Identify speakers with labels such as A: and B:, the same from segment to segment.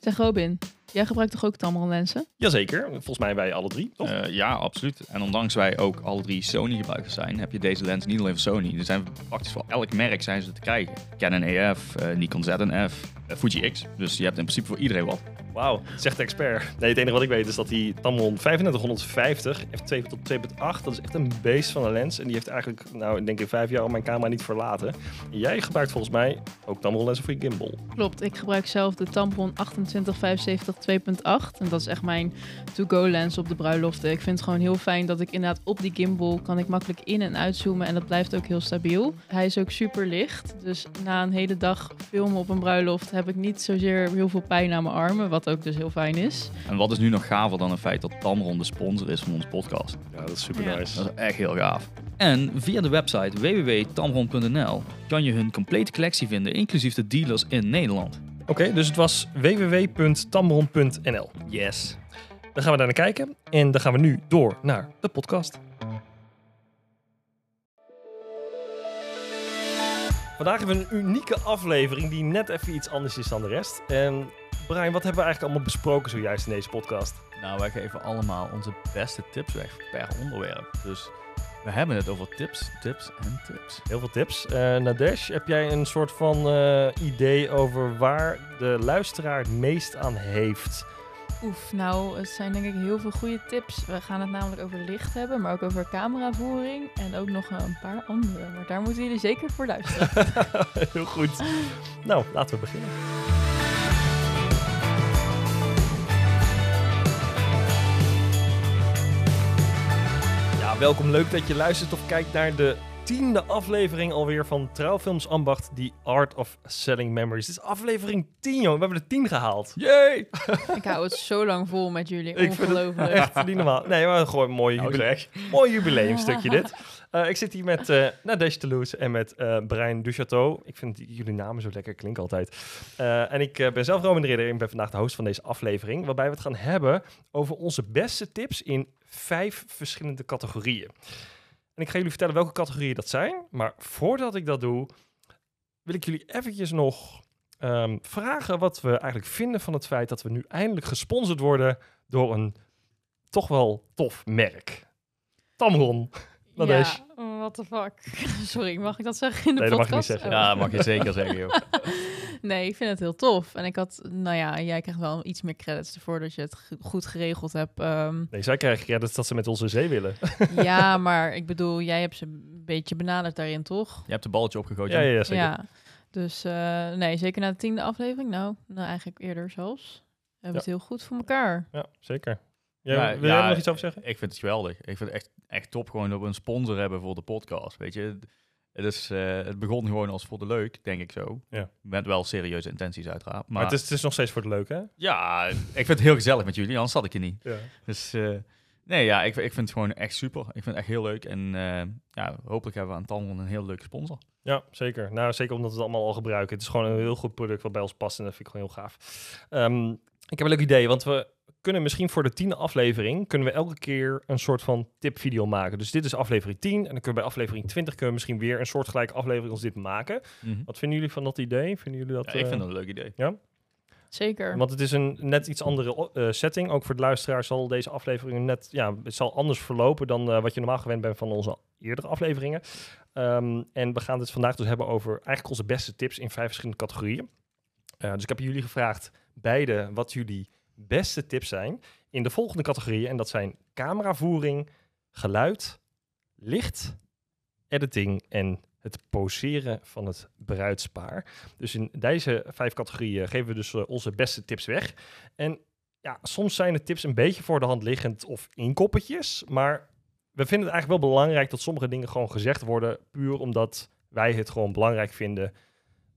A: Zeg Robin, jij gebruikt toch ook Tamron lenzen?
B: Jazeker, volgens mij wij alle drie, toch?
C: Eh, ja, absoluut. En ondanks wij ook alle drie Sony gebruikers zijn, heb je deze lens niet alleen voor Sony. Er zijn praktisch voor elk merk zijn ze te krijgen. Canon EF, eh, Nikon ZNF, uh, Fuji X. Dus je hebt in principe voor iedereen wat.
B: Wauw, zegt de expert. Nee, het enige wat ik weet is dat die Tamron 3550 f2 tot 2.8, dat is echt een beest van een lens. En die heeft eigenlijk, nou, ik denk in vijf jaar al mijn camera niet verlaten. En jij gebruikt volgens mij ook Tamron lenzen voor je gimbal.
A: Klopt, ik gebruik zelf de Tamron 2875 2.8. En dat is echt mijn to-go lens op de bruiloften. Ik vind het gewoon heel fijn dat ik inderdaad op die gimbal kan ik makkelijk in- en uitzoomen. En dat blijft ook heel stabiel. Hij is ook super licht. Dus na een hele dag filmen op een bruiloft heb ik niet zozeer heel veel pijn aan mijn armen. Wat ook dus heel fijn is.
C: En wat is nu nog gaver dan het feit dat Tamron de sponsor is van onze podcast?
B: Ja, dat is super
A: Ja.
B: nice.
C: Dat is echt heel gaaf. En via de website www.tamron.nl kan je hun complete collectie vinden, inclusief de dealers in Nederland.
B: Oké, dus het was www.tamron.nl.
C: Yes.
B: Dan gaan we daar naar kijken. En dan gaan we nu door naar de podcast. Vandaag hebben we een unieke aflevering die net even iets anders is dan de rest. En Brian, wat hebben we eigenlijk allemaal besproken zojuist in deze podcast?
C: Nou, wij geven allemaal onze beste tips weg per onderwerp. Dus we hebben het over tips, tips en tips.
B: Heel veel tips. Eh Nadesh, heb jij een soort van eh, idee over waar de luisteraar het meest aan heeft?
A: Oef, nou, het zijn denk ik heel veel goede tips. We gaan het namelijk over licht hebben, maar ook over cameravoering en ook nog een paar andere. Maar daar moeten jullie zeker voor luisteren.
B: Heel goed. Nou, laten we beginnen. Welkom. Leuk dat je luistert of kijkt naar de tiende aflevering alweer van Trouwfilms Ambacht, The Art of Selling Memories. Dit is aflevering 10, jongen. We hebben de 10 gehaald.
C: Yay!
A: ik hou het zo lang vol met jullie.
B: Ik vind het
A: Ongelooflijk.
B: echt niet normaal. Nee, maar gewoon een mooi,
C: Nou
B: jubile-
C: zeg.
B: mooi jubileumstukje dit. Eh, ik zit hier met eh Nadesh Toulouse en met eh Brian Duchateau. Ik vind jullie namen zo lekker klinken altijd. Eh, en ik eh, ben zelf Roman de Ridder en ik ben vandaag de host van deze aflevering. Waarbij we het gaan hebben over onze beste tips in vijf verschillende categorieën. En ik ga jullie vertellen welke categorieën dat zijn. Maar voordat ik dat doe, wil ik jullie eventjes nog ehm, vragen wat we eigenlijk vinden van het feit dat we nu eindelijk gesponsord worden door een toch wel tof merk. Tamron.
A: Ja. What the fuck. Sorry, mag ik dat zeggen in de
B: Nee, dat mag je niet
A: podcast?
B: zeggen.
A: Oh.
C: Ja, mag je zeker zeggen, joh.
A: Nee, ik vind het heel tof. En ik had, nou ja, jij krijgt wel iets meer credits ervoor dat je het goed geregeld hebt. Ehm,
B: Nee, zij krijgen credits dat ze met onze zee willen.
A: ja, maar ik bedoel, jij hebt ze een beetje benaderd daarin, toch?
C: Je hebt een balletje opgegooid.
B: Ja, ja, ja, zeker.
A: Ja, dus eh, nee, zeker na de tiende aflevering. Nou, nou eigenlijk eerder zelfs. We hebben het heel goed voor elkaar.
B: Ja, zeker.
C: Ja,
B: wil jij
C: ja,
B: er nog iets over zeggen?
C: Ik vind het geweldig. Ik vind het echt, echt top gewoon dat we een sponsor hebben voor de podcast. Weet je, het, is, eh, het begon gewoon als voor de leuk, denk ik zo.
B: Ja.
C: Met wel serieuze intenties uiteraard. Maar,
B: Maar, het, is, het is nog steeds voor het leuke, hè?
C: ja, ik vind het heel gezellig met jullie, anders zat ik je niet.
B: Ja.
C: Dus eh, nee, ja, ik, ik vind het gewoon echt super. Ik vind het echt heel leuk. En eh, ja, hopelijk hebben we aan Tamron een heel leuke sponsor.
B: Ja, zeker. Nou, zeker omdat we het allemaal al gebruiken. Het is gewoon een heel goed product wat bij ons past en dat vind ik gewoon heel gaaf. Ehm, ik heb een leuk idee, want we kunnen misschien voor de tiende aflevering, kunnen we elke keer een soort van tipvideo maken. Dus dit is aflevering 10 en dan kunnen we bij aflevering 20 kunnen we misschien weer een soortgelijke aflevering als dit maken. Wat vinden jullie van dat idee? Vinden jullie dat...
C: Ja, ik vind
B: eh,
C: dat een leuk idee.
A: Zeker.
B: Want het is een net iets andere eh, setting. Ook voor de luisteraar zal deze aflevering net ja, het zal anders verlopen dan eh, wat je normaal gewend bent van onze eerdere afleveringen. Ehm, en we gaan het vandaag dus hebben over eigenlijk onze beste tips in vijf verschillende categorieën. Eh, dus ik heb jullie gevraagd, beide, wat jullie beste tips zijn in de volgende categorieën. En dat zijn cameravoering, geluid, licht, editing en het poseren van het bruidspaar. Dus in deze vijf categorieën geven we dus eh, onze beste tips weg. En ja, soms zijn de tips een beetje voor de hand liggend of inkoppertjes. Maar we vinden het eigenlijk wel belangrijk dat sommige dingen gewoon gezegd worden. Puur omdat wij het gewoon belangrijk vinden.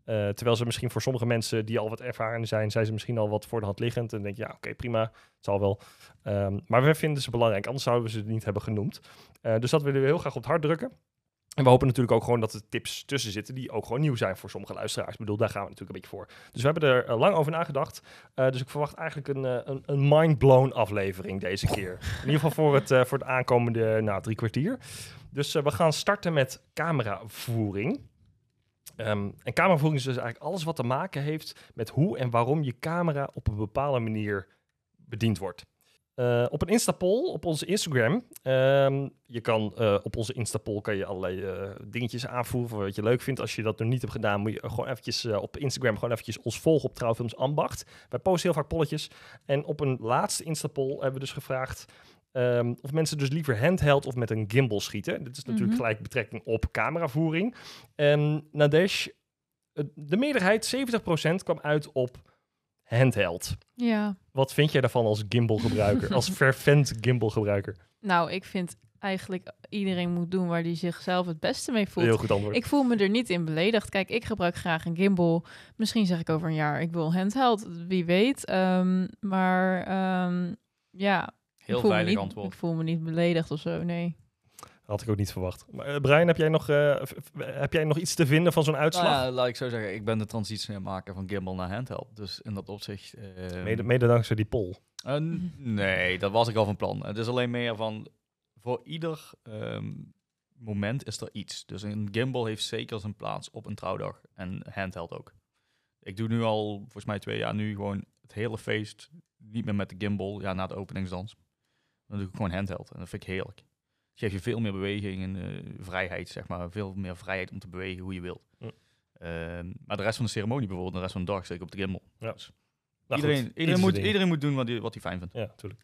B: Eh, terwijl ze misschien voor sommige mensen die al wat ervaren zijn, zijn ze misschien al wat voor de hand liggend. En denk je, ja, oké, prima, het zal wel. Ehm, maar we vinden ze belangrijk, anders zouden we ze niet hebben genoemd. Eh, dus dat willen we heel graag op het hart drukken. En we hopen natuurlijk ook gewoon dat er tips tussen zitten die ook gewoon nieuw zijn voor sommige luisteraars. Ik bedoel, daar gaan we natuurlijk een beetje voor. Dus we hebben er eh, lang over nagedacht. Dus ik verwacht eigenlijk een, een, een mind-blown aflevering deze keer. In ieder geval voor het, voor het aankomende nou, drie kwartier. Dus we gaan starten met cameravoering. Ehm, en cameravoering is dus eigenlijk alles wat te maken heeft met hoe en waarom je camera op een bepaalde manier bediend wordt. Eh, op een Instapoll op onze Instagram. ehm, je kan uh, op onze Instapoll kan je allerlei uh, dingetjes aanvoeren wat je leuk vindt. Als je dat nog niet hebt gedaan, moet je gewoon eventjes op Instagram gewoon eventjes ons volgen op Trouwfilms Ambacht. Wij posten heel vaak polletjes. En op een laatste Instapoll hebben we dus gevraagd um, of mensen dus liever handheld of met een gimbal schieten. Dit is natuurlijk
A: Mhm.
B: gelijk betrekking op cameravoering. En Nadesh, de meerderheid, 70% kwam uit op handheld.
A: Ja,
B: Wat vind jij daarvan als gimbal-gebruiker, als fervent gimbal-gebruiker?
A: nou, ik vind eigenlijk iedereen moet doen waar die zichzelf het beste mee voelt.
B: Heel goed antwoord.
A: Ik voel me er niet in beledigd. Kijk, ik gebruik graag een gimbal. Misschien zeg ik over een jaar, ik wil handheld. Wie weet. Ehm, maar ehm, ja,
C: Heel
A: ik voel me
C: veilig
A: niet,
C: antwoord.
A: Ik voel me niet beledigd of zo, nee.
B: Had ik ook niet verwacht. Maar, eh, Brian, heb jij, nog, eh, heb jij nog iets te vinden van zo'n uitslag?
C: Nou ja, laat ik zo zeggen, ik ben de transitie aan het maken van gimbal naar handheld. Dus in dat opzicht... eh,
B: mede, mede dankzij die poll.
C: eh, nee, dat was ik al van plan. Het is alleen meer van, voor ieder ehm, moment is er iets. Dus een gimbal heeft zeker zijn plaats op een trouwdag en handheld ook. Ik doe nu al, volgens mij twee jaar nu, gewoon het hele feest niet meer met de gimbal, ja, na de openingsdans. Dan doe ik gewoon handheld en dat vind ik heerlijk. Het geeft je veel meer beweging en eh, vrijheid, zeg maar. Veel meer vrijheid om te bewegen hoe je wilt.
B: Hm.
C: Ehm, maar de rest van de ceremonie bijvoorbeeld, de rest van de dag, zit ik op de gimbal.
B: Ja.
C: Dus
B: Nou,
C: iedereen,
B: goed,
C: iedereen,
B: ieder
C: moet, iedereen moet doen wat hij, wat hij fijn vindt.
B: Ja, natuurlijk.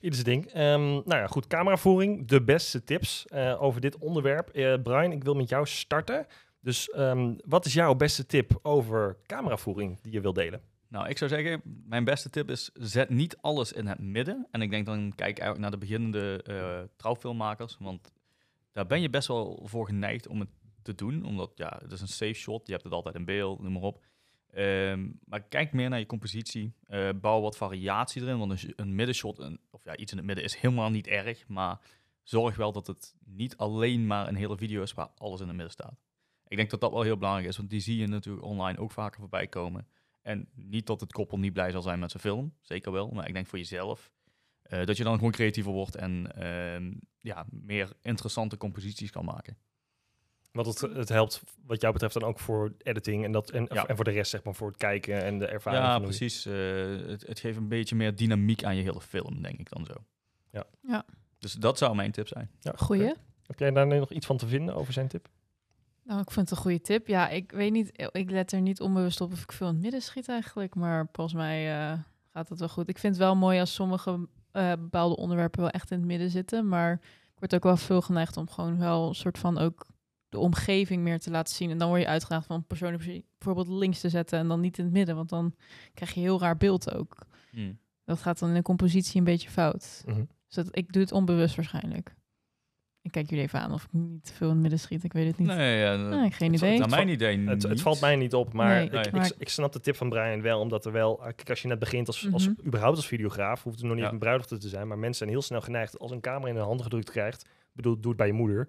B: Ieder zijn ding. Ehm, nou ja, goed. Cameravoering. De beste tips eh, over dit onderwerp. Eh, Brian, ik wil met jou starten. Dus ehm, wat is jouw beste tip over cameravoering die je wil delen?
C: Nou, ik zou zeggen, mijn beste tip is, zet niet alles in het midden. En ik denk dan, kijk eigenlijk naar de beginnende eh, trouwfilmmakers. Want daar ben je best wel voor geneigd om het te doen. Omdat, ja, het is een safe shot. Je hebt het altijd in beeld, noem maar op. Ehm, maar kijk meer naar je compositie. Eh, bouw wat variatie erin. Want een, een middenshot, of ja, iets in het midden is helemaal niet erg. Maar zorg wel dat het niet alleen maar een hele video is waar alles in het midden staat. Ik denk dat dat wel heel belangrijk is. Want die zie je natuurlijk online ook vaker voorbij komen. En niet dat het koppel niet blij zal zijn met zijn film, zeker wel. Maar ik denk voor jezelf eh, dat je dan gewoon creatiever wordt en ehm, ja, meer interessante composities kan maken.
B: Want het, het helpt wat jou betreft dan ook voor editing en, dat, en,
C: Ja.
B: en voor de rest, zeg maar, voor het kijken en de ervaring.
C: Ja, precies. eh, het, het geeft een beetje meer dynamiek aan je hele film, denk ik dan zo.
B: Ja.
A: Ja.
C: Dus dat zou mijn tip zijn.
B: Ja,
A: Goeie.
B: oké. Heb jij daar nog iets van te vinden over zijn tip?
A: Nou, ik vind het een goede tip. Ja, ik weet niet, ik let er niet onbewust op of ik veel in het midden schiet eigenlijk. Maar volgens mij eh, gaat het wel goed. Ik vind het wel mooi als sommige eh, bepaalde onderwerpen wel echt in het midden zitten. Maar ik word ook wel veel geneigd om gewoon wel een soort van ook de omgeving meer te laten zien. En dan word je uitgedaagd van personen bijvoorbeeld links te zetten en dan niet in het midden. Want dan krijg je een heel raar beeld ook. Dat gaat dan in de compositie een beetje fout.
B: Mhm.
A: Dus dat, ik doe het onbewust waarschijnlijk. Ik kijk jullie even aan of ik niet te veel in het midden schiet. Ik weet het niet.
C: Nee, ja,
A: Nee, geen
C: het-
A: idee.
C: Naar mijn idee
B: Het, het valt mij niet op, maar,
A: Nee,
B: ik,
C: nee.
B: ik,
A: maar-
B: ik snap de tip van Brian wel, omdat er wel, kijk, als je net begint als, als
A: Mhm.
B: überhaupt als videograaf, hoeft het nog niet
C: Ja.
B: een bruiloft te zijn, maar mensen zijn heel snel geneigd als een camera in de handen gedrukt krijgt, bedoel, doe het bij je moeder.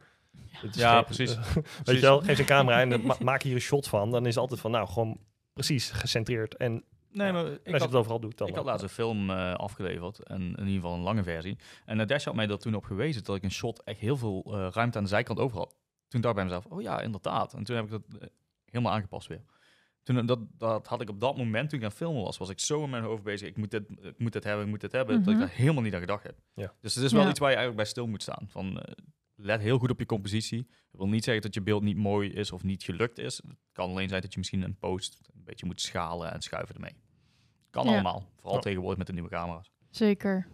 B: Het is
C: Ja,
B: geen-
C: precies.
B: Weet je wel, geef ze een camera en ma- maak hier een shot van, dan is het altijd van, nou, gewoon precies gecentreerd. En,
C: Nee, maar ik
B: als je
C: had,
B: het overal doet, dan
C: ik had laatst een film eh, afgeleverd, en in ieder geval een lange versie. En Nadesh had mij er toen op gewezen dat ik een shot echt heel veel eh, ruimte aan de zijkant over had. Toen dacht ik bij mezelf, oh ja, inderdaad. En toen heb ik dat eh, helemaal aangepast weer. Toen, dat, dat had ik op dat moment, toen ik aan het filmen was, was ik zo in mijn hoofd bezig. Ik moet dit, ik moet dit hebben, ik moet dit hebben, dat ik
A: Mhm.
C: daar helemaal niet aan gedacht heb.
B: Ja.
C: Dus het is wel
A: Ja.
C: iets waar je eigenlijk bij stil moet staan. Van, eh, let heel goed op je compositie. Dat wil niet zeggen dat je beeld niet mooi is of niet gelukt is. Het kan alleen zijn dat je misschien een post een beetje moet schalen en schuiven ermee. Kan
A: Ja.
C: allemaal. Vooral tegenwoordig met de nieuwe camera's.
A: Zeker.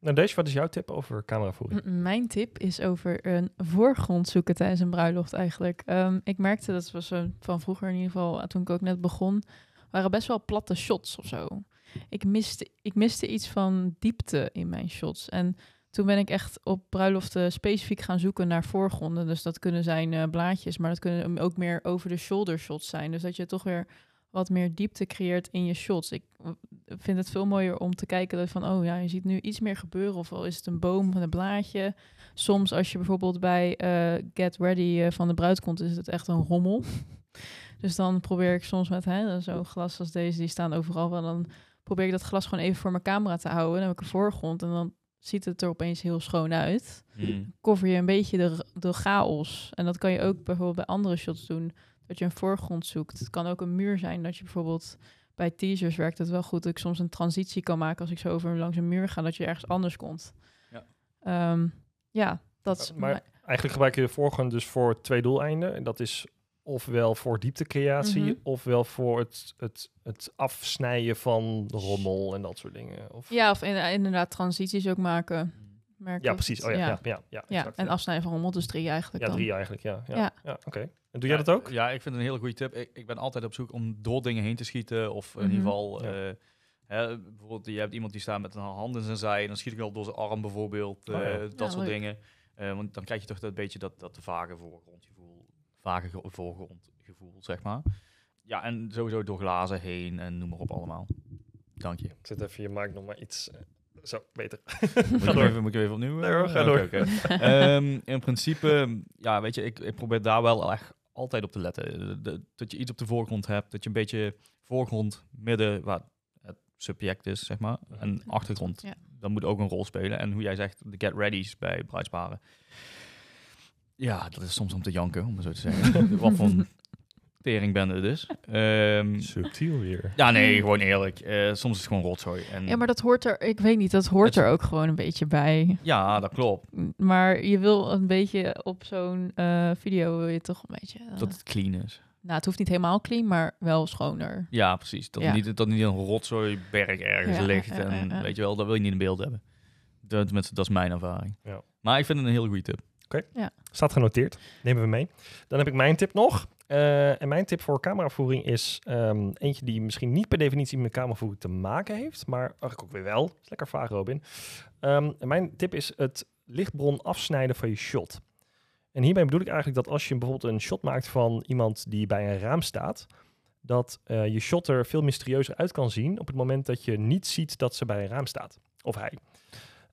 B: Nou, deze, wat is jouw tip over cameravoering?
A: M- Mijn tip is over een voorgrond zoeken tijdens een bruiloft eigenlijk. Ehm, ik merkte, dat was eh, van vroeger in ieder geval, eh, toen ik ook net begon, waren best wel platte shots of zo. Ik miste, ik miste iets van diepte in mijn shots. En toen ben ik echt op bruiloften specifiek gaan zoeken naar voorgronden. Dus dat kunnen zijn eh, blaadjes, maar dat kunnen ook meer over de shoulder shots zijn. Dus dat je toch weer wat meer diepte creëert in je shots. Ik w- vind het veel mooier om te kijken dat van, oh ja, je ziet nu iets meer gebeuren. Of al is het een boom of een blaadje. Soms als je bijvoorbeeld bij eh, Get Ready eh, van de bruid komt, is het echt een rommel. dus dan probeer ik soms met zo'n glas als deze, die staan overal. Dan probeer ik dat glas gewoon even voor mijn camera te houden. Dan heb ik een voorgrond en dan ziet het er opeens heel schoon uit. Cover je een beetje de, de chaos. En dat kan je ook bijvoorbeeld bij andere shots doen. Dat je een voorgrond zoekt. Het kan ook een muur zijn dat je bijvoorbeeld bij teasers werkt het wel goed dat ik soms een transitie kan maken als ik zo over langs een muur ga, dat je ergens anders komt.
C: Ja.
A: Ehm, ja, dat is
B: maar- Eigenlijk gebruik je de voorgrond dus voor twee doeleinden. En dat is ofwel voor dieptecreatie,
A: Mhm.
B: ofwel voor het, het, het afsnijden van de rommel en dat soort dingen. Of,
A: ja, of in- inderdaad transities ook maken. Merk
B: Ja,
A: ik.
B: precies. Oh ja, ja, ja, ja,
A: Ja,
B: exact,
A: en afsnijden van rommel, dus drie eigenlijk
B: Ja,
A: dan.
B: drie eigenlijk, ja. Ja,
A: Ja.
B: ja. oké. En doe jij dat ook?
C: Ja, ik vind het een hele goede tip. Ik, ik ben altijd op zoek om door dingen heen te schieten. Of in ieder
A: Mhm.
C: geval,
B: Ja.
C: eh, hè, bijvoorbeeld, je hebt iemand die staat met een hand in zijn zij. En dan schiet ik al door zijn arm bijvoorbeeld.
B: Oh ja.
C: eh,
B: Ja,
C: dat soort
A: leuk.
C: dingen. Eh, want dan krijg je toch dat beetje dat, dat vage voorgrondgevoel. Vage ge- voorgrondgevoel, zeg maar. Ja, en sowieso door glazen heen en noem maar op allemaal. Dank je.
B: Ik zet even je maak nog maar iets... eh, zo, beter.
C: Moet ik, even, moet ik even opnieuw?
B: Nee hoor,
C: eh?
B: ga door.
C: oké. Ehm, in principe, ja, weet je, ik, ik probeer daar wel echt altijd op te letten. De- de- dat je iets op de voorgrond hebt, dat je een beetje voorgrond, midden, waar het subject is, zeg maar, en achtergrond.
A: Ja.
C: Dat moet ook een rol spelen. En hoe jij zegt, de get ready's bij bruidsparen. Ja, dat is soms om te janken, om het zo te zeggen. Wat voor teringbende het is. Ehm,
B: Subtiel weer.
C: ja, nee, gewoon eerlijk. Eh, soms is het gewoon rotzooi. En,
A: Ja, maar dat hoort er, ik weet niet, dat hoort er ook gewoon een beetje bij.
C: ja, dat klopt.
A: Maar je wil een beetje op zo'n eh, video wil je toch een beetje. eh,
C: Dat het clean is.
A: nou, het hoeft niet helemaal clean, maar wel schoner.
C: Ja, precies. Dat,
A: Ja.
C: niet, dat niet een rotzooi berg ergens
A: Ja,
C: ligt.
A: ja, ja,
C: en
A: ja.
C: weet je wel, dat wil je niet in beeld hebben. Dat, tenminste, dat is mijn ervaring.
B: Ja.
C: Maar ik vind het een hele goede tip.
B: Staat genoteerd. Nemen we mee. Dan heb ik mijn tip nog. Eh, en mijn tip voor cameravoering is ehm, eentje die misschien niet per definitie met cameravoering te maken heeft, maar eigenlijk ook weer wel. Is lekker vaag, Robin. Ehm, en mijn tip is het lichtbron afsnijden van je shot. En hierbij bedoel ik eigenlijk dat als je bijvoorbeeld een shot maakt van iemand die bij een raam staat, dat eh, je shot er veel mysterieuzer uit kan zien op het moment dat je niet ziet dat ze bij een raam staat. Of hij.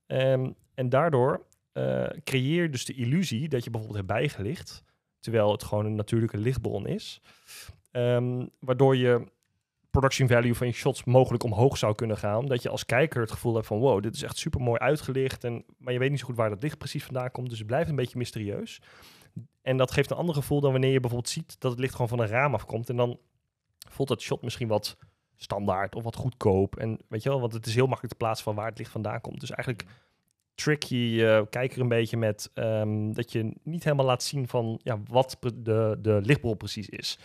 B: Ehm, en daardoor eh, creëer dus de illusie dat je bijvoorbeeld hebt bijgelicht, terwijl het gewoon een natuurlijke lichtbron is. Ehm, waardoor je production value van je shots mogelijk omhoog zou kunnen gaan. Dat je als kijker het gevoel hebt van wow, dit is echt super mooi uitgelicht. En, maar je weet niet zo goed waar dat licht precies vandaan komt. Dus het blijft een beetje mysterieus. En dat geeft een ander gevoel dan wanneer je bijvoorbeeld ziet dat het licht gewoon van een raam afkomt. En dan voelt dat shot misschien wat standaard of wat goedkoop. En weet je wel, want het is heel makkelijk te plaatsen van waar het licht vandaan komt. Dus eigenlijk trick je je kijker een beetje met ehm, dat je niet helemaal laat zien van ja, wat de, de lichtbron precies is.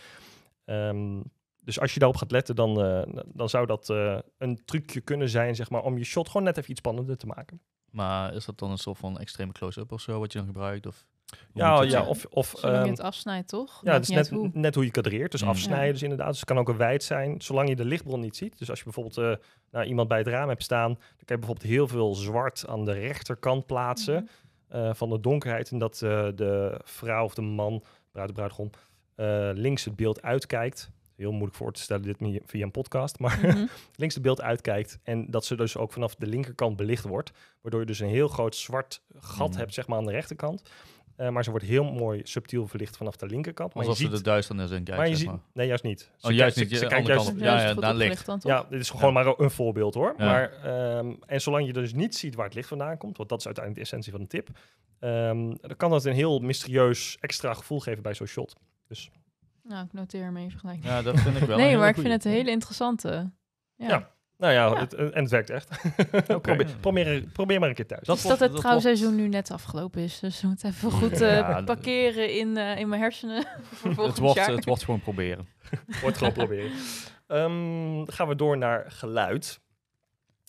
B: Ehm, dus als je daarop gaat letten, dan, eh, dan zou dat eh, een trucje kunnen zijn, zeg maar, om je shot gewoon net even iets spannender te maken.
C: Maar is dat dan een soort van extreme close-up of zo, wat je dan gebruikt? Of,
B: Ja, ja
C: het
B: of, of
A: Zolang je
B: ehm,
A: het afsnijdt, toch?
B: Ja, het is net
A: hoe.
B: net hoe je kadreert. Dus
C: Mm.
B: afsnijden
A: Ja.
B: dus inderdaad. Dus het kan ook een wijd zijn, zolang je de lichtbron niet ziet. Dus als je bijvoorbeeld eh, nou, iemand bij het raam hebt staan, dan kan je bijvoorbeeld heel veel zwart aan de rechterkant plaatsen
A: Mhm.
B: eh, van de donkerheid. En dat eh, de vrouw of de man, bruid of bruidegom, eh, links het beeld uitkijkt. Heel moeilijk voor te stellen dit via een podcast, maar
A: Mhm.
B: links het beeld uitkijkt en dat ze dus ook vanaf de linkerkant belicht wordt, waardoor je dus een heel groot zwart gat
C: Mhm.
B: hebt zeg maar aan de rechterkant. Eh, maar ze wordt heel mooi subtiel verlicht vanaf de linkerkant. Maar
C: Alsof
B: je
C: ze
B: ziet,
C: de duisternis in kijken,
B: maar je
C: zeg
B: ziet, nee juist niet. Ze
C: Oh, juist
B: kijkt-
C: niet.
B: Ze,
C: je-
B: ze kijkt juist.
A: Ja,
C: Ja, daar ligt.
A: dan, toch?
B: ja, dit is gewoon maar een voorbeeld hoor.
C: Ja.
B: Maar ehm, en zolang je dus niet ziet waar het licht vandaan komt, want dat is uiteindelijk de essentie van de tip, ehm, dan kan dat een heel mysterieus extra gevoel geven bij zo'n shot.
A: Nou, ik noteer hem even gelijk.
C: Ja, dat vind ik wel. een
A: nee, maar ik vind het een hele interessante. Ja.
B: Nou ja,
A: Ja.
B: Het, en het werkt echt. probeer, probeer, probeer maar een keer thuis.
C: Dat
A: Dat,
C: wordt-
A: het
C: dat
A: trouwseizoen nu net afgelopen is. Dus we moeten even goed eh,
C: Ja, dat-
A: parkeren in, eh, in mijn hersenen voor
C: Het wordt,
A: jaar.
C: het wordt gewoon proberen.
B: Wordt gewoon proberen. Ehm, gaan we door naar geluid.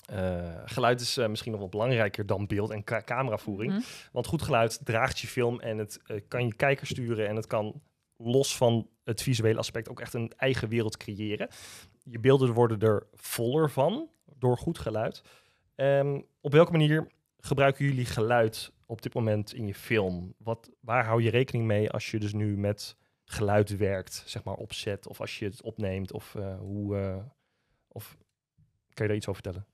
B: Eh, geluid is eh, misschien nog wel belangrijker dan beeld en ca- cameravoering.
A: Mhm.
B: Want goed geluid draagt je film en het eh, kan je kijker sturen en het kan los van het visuele aspect ook echt een eigen wereld creëren. Je beelden worden er voller van door goed geluid. Ehm, op welke manier gebruiken jullie geluid op dit moment in je film? Wat, waar hou je rekening mee als je dus nu met geluid werkt, zeg maar opzet of als je het opneemt of eh, hoe eh, of kan je daar iets over vertellen?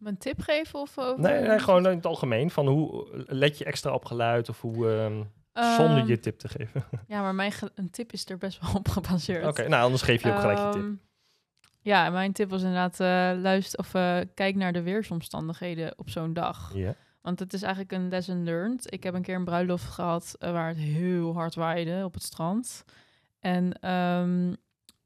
A: Een tip geven of over?
B: Nee, nee, gewoon in het algemeen van hoe let je extra op geluid of hoe ehm, zonder
A: Ehm,
B: je tip te geven.
A: Ja, maar mijn een tip is er best wel op gebaseerd.
B: Oké, nou anders geef je ook gelijk je tip.
A: Ehm, Ja, mijn tip was inderdaad eh luister of eh, kijk naar de weersomstandigheden op zo'n dag.
B: Ja.
A: Want het is eigenlijk een lesson learned. Ik heb een keer een bruiloft gehad eh, waar het heel hard waaide op het strand. En ehm,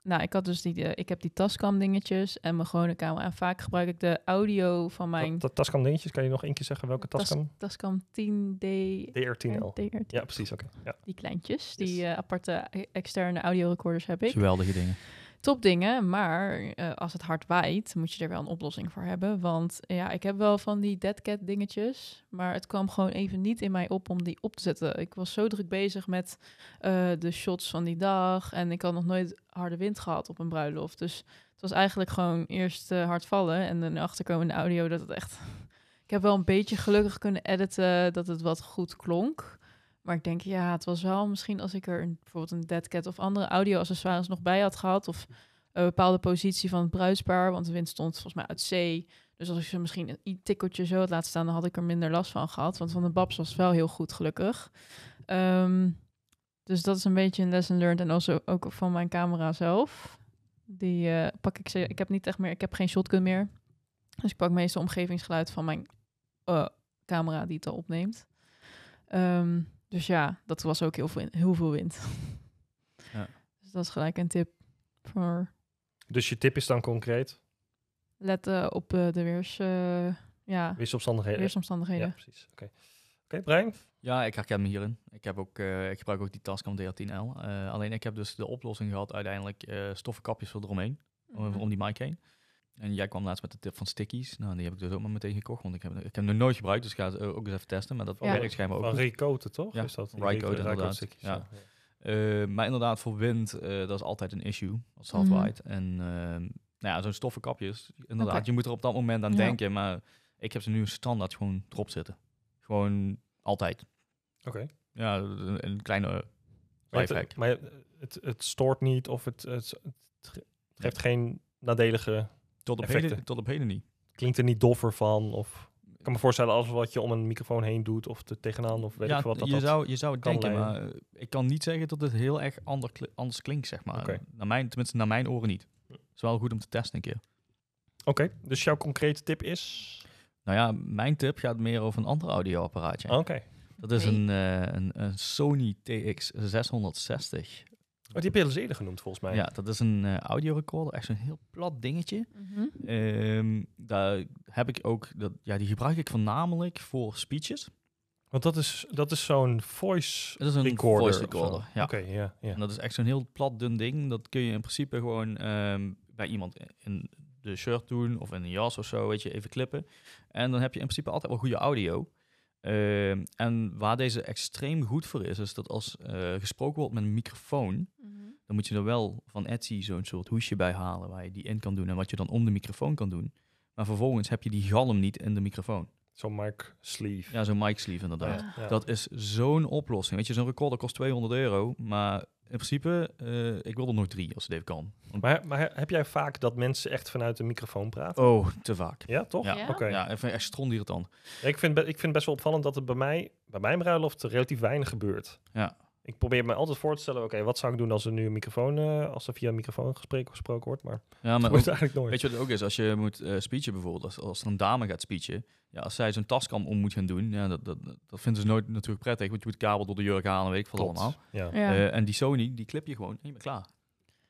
A: nou, ik had dus die, eh, ik heb die Tascam dingetjes en mijn gewone camera. En vaak gebruik ik de audio van mijn
B: Dat, dat Tascam dingetjes, kan je nog één keer zeggen welke
A: Tas-
B: Tascam?
A: Tascam 10D.
B: DR10L.
A: DR10.
B: Ja, precies, oké. Ja.
A: Die kleintjes, die
B: Yes.
A: eh, aparte externe audiorecorders heb ik.
C: Geweldige dingen.
A: Top dingen, maar eh, als het hard waait, moet je er wel een oplossing voor hebben. Want ja, ik heb wel van die deadcat dingetjes, maar het kwam gewoon even niet in mij op om die op te zetten. Ik was zo druk bezig met eh, de shots van die dag en ik had nog nooit harde wind gehad op een bruiloft. Dus het was eigenlijk gewoon eerst eh, hard vallen en dan achterkomende audio dat het echt... Ik heb wel een beetje gelukkig kunnen editen dat het wat goed klonk. Maar ik denk, ja, het was wel misschien als ik er een, bijvoorbeeld een deadcat of andere audio-accessoires nog bij had gehad. Of een bepaalde positie van het bruidspaar. Want de wind stond volgens mij uit zee. Dus als ik ze misschien een i- tikkeltje zo had laten staan, dan had ik er minder last van gehad. Want van de Babs was wel heel goed, gelukkig. Ehm, dus dat is een beetje een lesson learned. En also ook van mijn camera zelf. Die eh, pak ik. Ik heb niet echt meer. Ik heb geen shotgun meer. Dus ik pak meestal omgevingsgeluid van mijn eh, camera die het al opneemt. Ehm, dus ja, dat was ook heel veel, heel veel wind.
C: Ja.
A: Dus dat is gelijk een tip voor
B: Dus je tip is dan concreet?
A: letten op eh, de weers, eh, ja,
B: Wisselomstandigheden.
A: weersomstandigheden.
B: Ja, precies. Oké. Oké, Brian?
C: Ja, ik herken me hierin. Ik, heb ook, eh, ik gebruik ook die Tascam DR10L. Eh, alleen ik heb dus de oplossing gehad uiteindelijk eh stoffen kapjes voor eromheen. om-
A: Mhm.
C: om die mic heen. En jij kwam laatst met de tip van stickies. Nou, die heb ik dus ook maar meteen gekocht, want ik heb, ik heb hem nog nooit gebruikt, dus ik ga het ook eens even testen. Maar dat
A: Ja.
C: werkt schijnbaar ook
B: Van. Ricote, toch?
C: Ja,
B: Is dat
C: Rycote inderdaad.
B: stickjes,
C: Ja.
B: ja.
C: Eh, maar inderdaad, voor wind, eh, dat is altijd een issue als het waait. En ehm, nou ja, zo'n stoffen kapjes, inderdaad, je moet er op dat moment aan
A: Ja.
C: denken. Maar ik heb ze nu standaard gewoon erop zitten. Gewoon altijd.
B: Oké.
C: Ja, een, een kleine
B: Maar,
C: lifehack.
B: het, maar het, het stoort niet of het, het, het ge- het geeft geen nadelige...
C: Tot op,
B: effecten.
C: heden, tot op heden niet.
B: Klinkt er niet doffer van of... Ik kan me voorstellen als wat je om een microfoon heen doet of er tegenaan of weet
C: ja,
B: ik veel wat. Dat
C: je,
B: dat-
C: zou, je zou het
B: kan
C: denken,
B: leiden.
C: maar eh, ik kan niet zeggen dat het heel erg ander, anders klinkt, zeg maar.
B: Oké.
C: Naar mijn, tenminste, naar mijn oren niet. Het is wel goed om te testen een keer.
B: Oké, dus jouw concrete tip is...
C: Nou ja, mijn tip gaat meer over een ander audioapparaatje.
B: Oké.
C: Dat is een, eh, een, een Sony TX660.
B: Oh, die heb je al eens eerder genoemd volgens mij.
C: Ja, dat is een eh audiorecorder, echt zo'n heel plat dingetje.
A: Mhm.
C: Ehm, daar heb ik ook, dat, ja, die gebruik ik voornamelijk voor speeches.
B: Want dat is, dat is zo'n voice
C: Dat is een
B: recorder.
C: voice recorder, ja.
B: Oké, ja. ja.
C: En dat is echt zo'n heel plat dun ding. Dat kun je in principe gewoon ehm, bij iemand in de shirt doen of in een jas of zo, weet je, even klippen. En dan heb je in principe altijd wel goede audio. Ehm, en waar deze extreem goed voor is, is dat als eh, gesproken wordt met een microfoon,
A: Mhm.
C: dan moet je er wel van Etsy zo'n soort hoesje bij halen waar je die in kan doen en wat je dan om de microfoon kan doen. Maar vervolgens heb je die galm niet in de microfoon.
B: Zo'n mic sleeve.
C: Ja, zo'n mic sleeve inderdaad.
B: Ja.
C: Dat is zo'n oplossing. Weet je, zo'n recorder kost 200 euro, maar in principe, eh, ik wil er nog drie als het even kan. Want-
B: Maar, maar heb jij vaak dat mensen echt vanuit de microfoon praten?
C: Oh, te vaak.
B: Ja, toch?
C: Ja.
A: Ja?
B: Oké.
C: Ja, ik vind echt strondirritant.
B: Ja, Ik, vind, ik vind het best wel opvallend dat het bij mij, bij mijn bruiloft, relatief weinig gebeurt.
C: Ja.
B: Ik probeer me altijd voor te stellen, oké, wat zou ik doen als er nu een microfoon, eh, als er via een microfoon gesprek, gesproken wordt, maar
C: Ja, maar ook,
B: eigenlijk nooit.
C: weet je wat het ook is? Als je moet eh speechen bijvoorbeeld, als, als er een dame gaat speechen, ja, als zij zo'n taskam om moet gaan doen, ja, dat, dat, dat vinden ze nooit natuurlijk prettig, want je moet kabel door de jurk halen, weet ik veel allemaal.
B: Ja.
A: Ja.
C: Eh, en die Sony, die clip je gewoon en je bent klaar.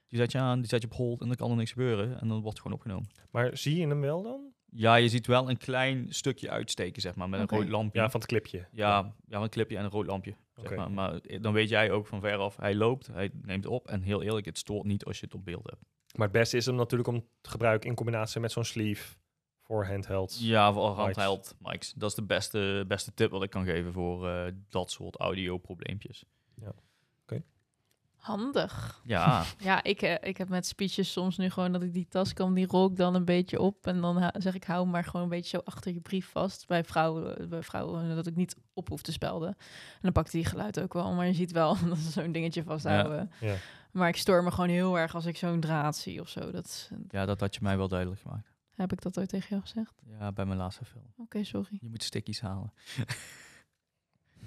C: Die zet je aan, die zet je op hold en dan kan er niks gebeuren en dan wordt het gewoon opgenomen.
B: Maar zie je hem wel dan?
C: Ja, je ziet wel een klein stukje uitsteken, zeg maar, met een rood lampje.
B: Ja, van het clipje.
C: Ja, ja, een clipje en een rood lampje. Zeg
B: Oké.
C: maar. maar dan weet jij ook van veraf, hij loopt, hij neemt op. En heel eerlijk, het stoort niet als je het op beeld hebt.
B: Maar het beste is hem natuurlijk om te gebruiken in combinatie met zo'n sleeve voor handhelds.
C: Ja, voor handheld mics. Dat is de beste, beste tip wat ik kan geven voor eh, dat soort audio-probleempjes.
A: Handig.
C: Ja,
A: Ja, ik, eh, ik heb met speeches soms nu gewoon dat ik die tascam, die rol ik dan een beetje op. En dan zeg ik, hou hem maar gewoon een beetje zo achter je brief vast. Bij vrouwen, bij vrouwen dat ik niet op hoef te spelden. En dan pakt die geluid ook wel. Maar je ziet wel dat ze zo'n dingetje vasthouden.
B: Ja.
A: Maar ik stoor me gewoon heel erg als ik zo'n draad zie of zo. Dat is-
C: ja, dat had je mij wel duidelijk gemaakt.
A: heb ik dat ooit tegen jou gezegd?
C: Ja, bij mijn laatste film.
A: Oké, sorry.
C: Je moet stickies halen.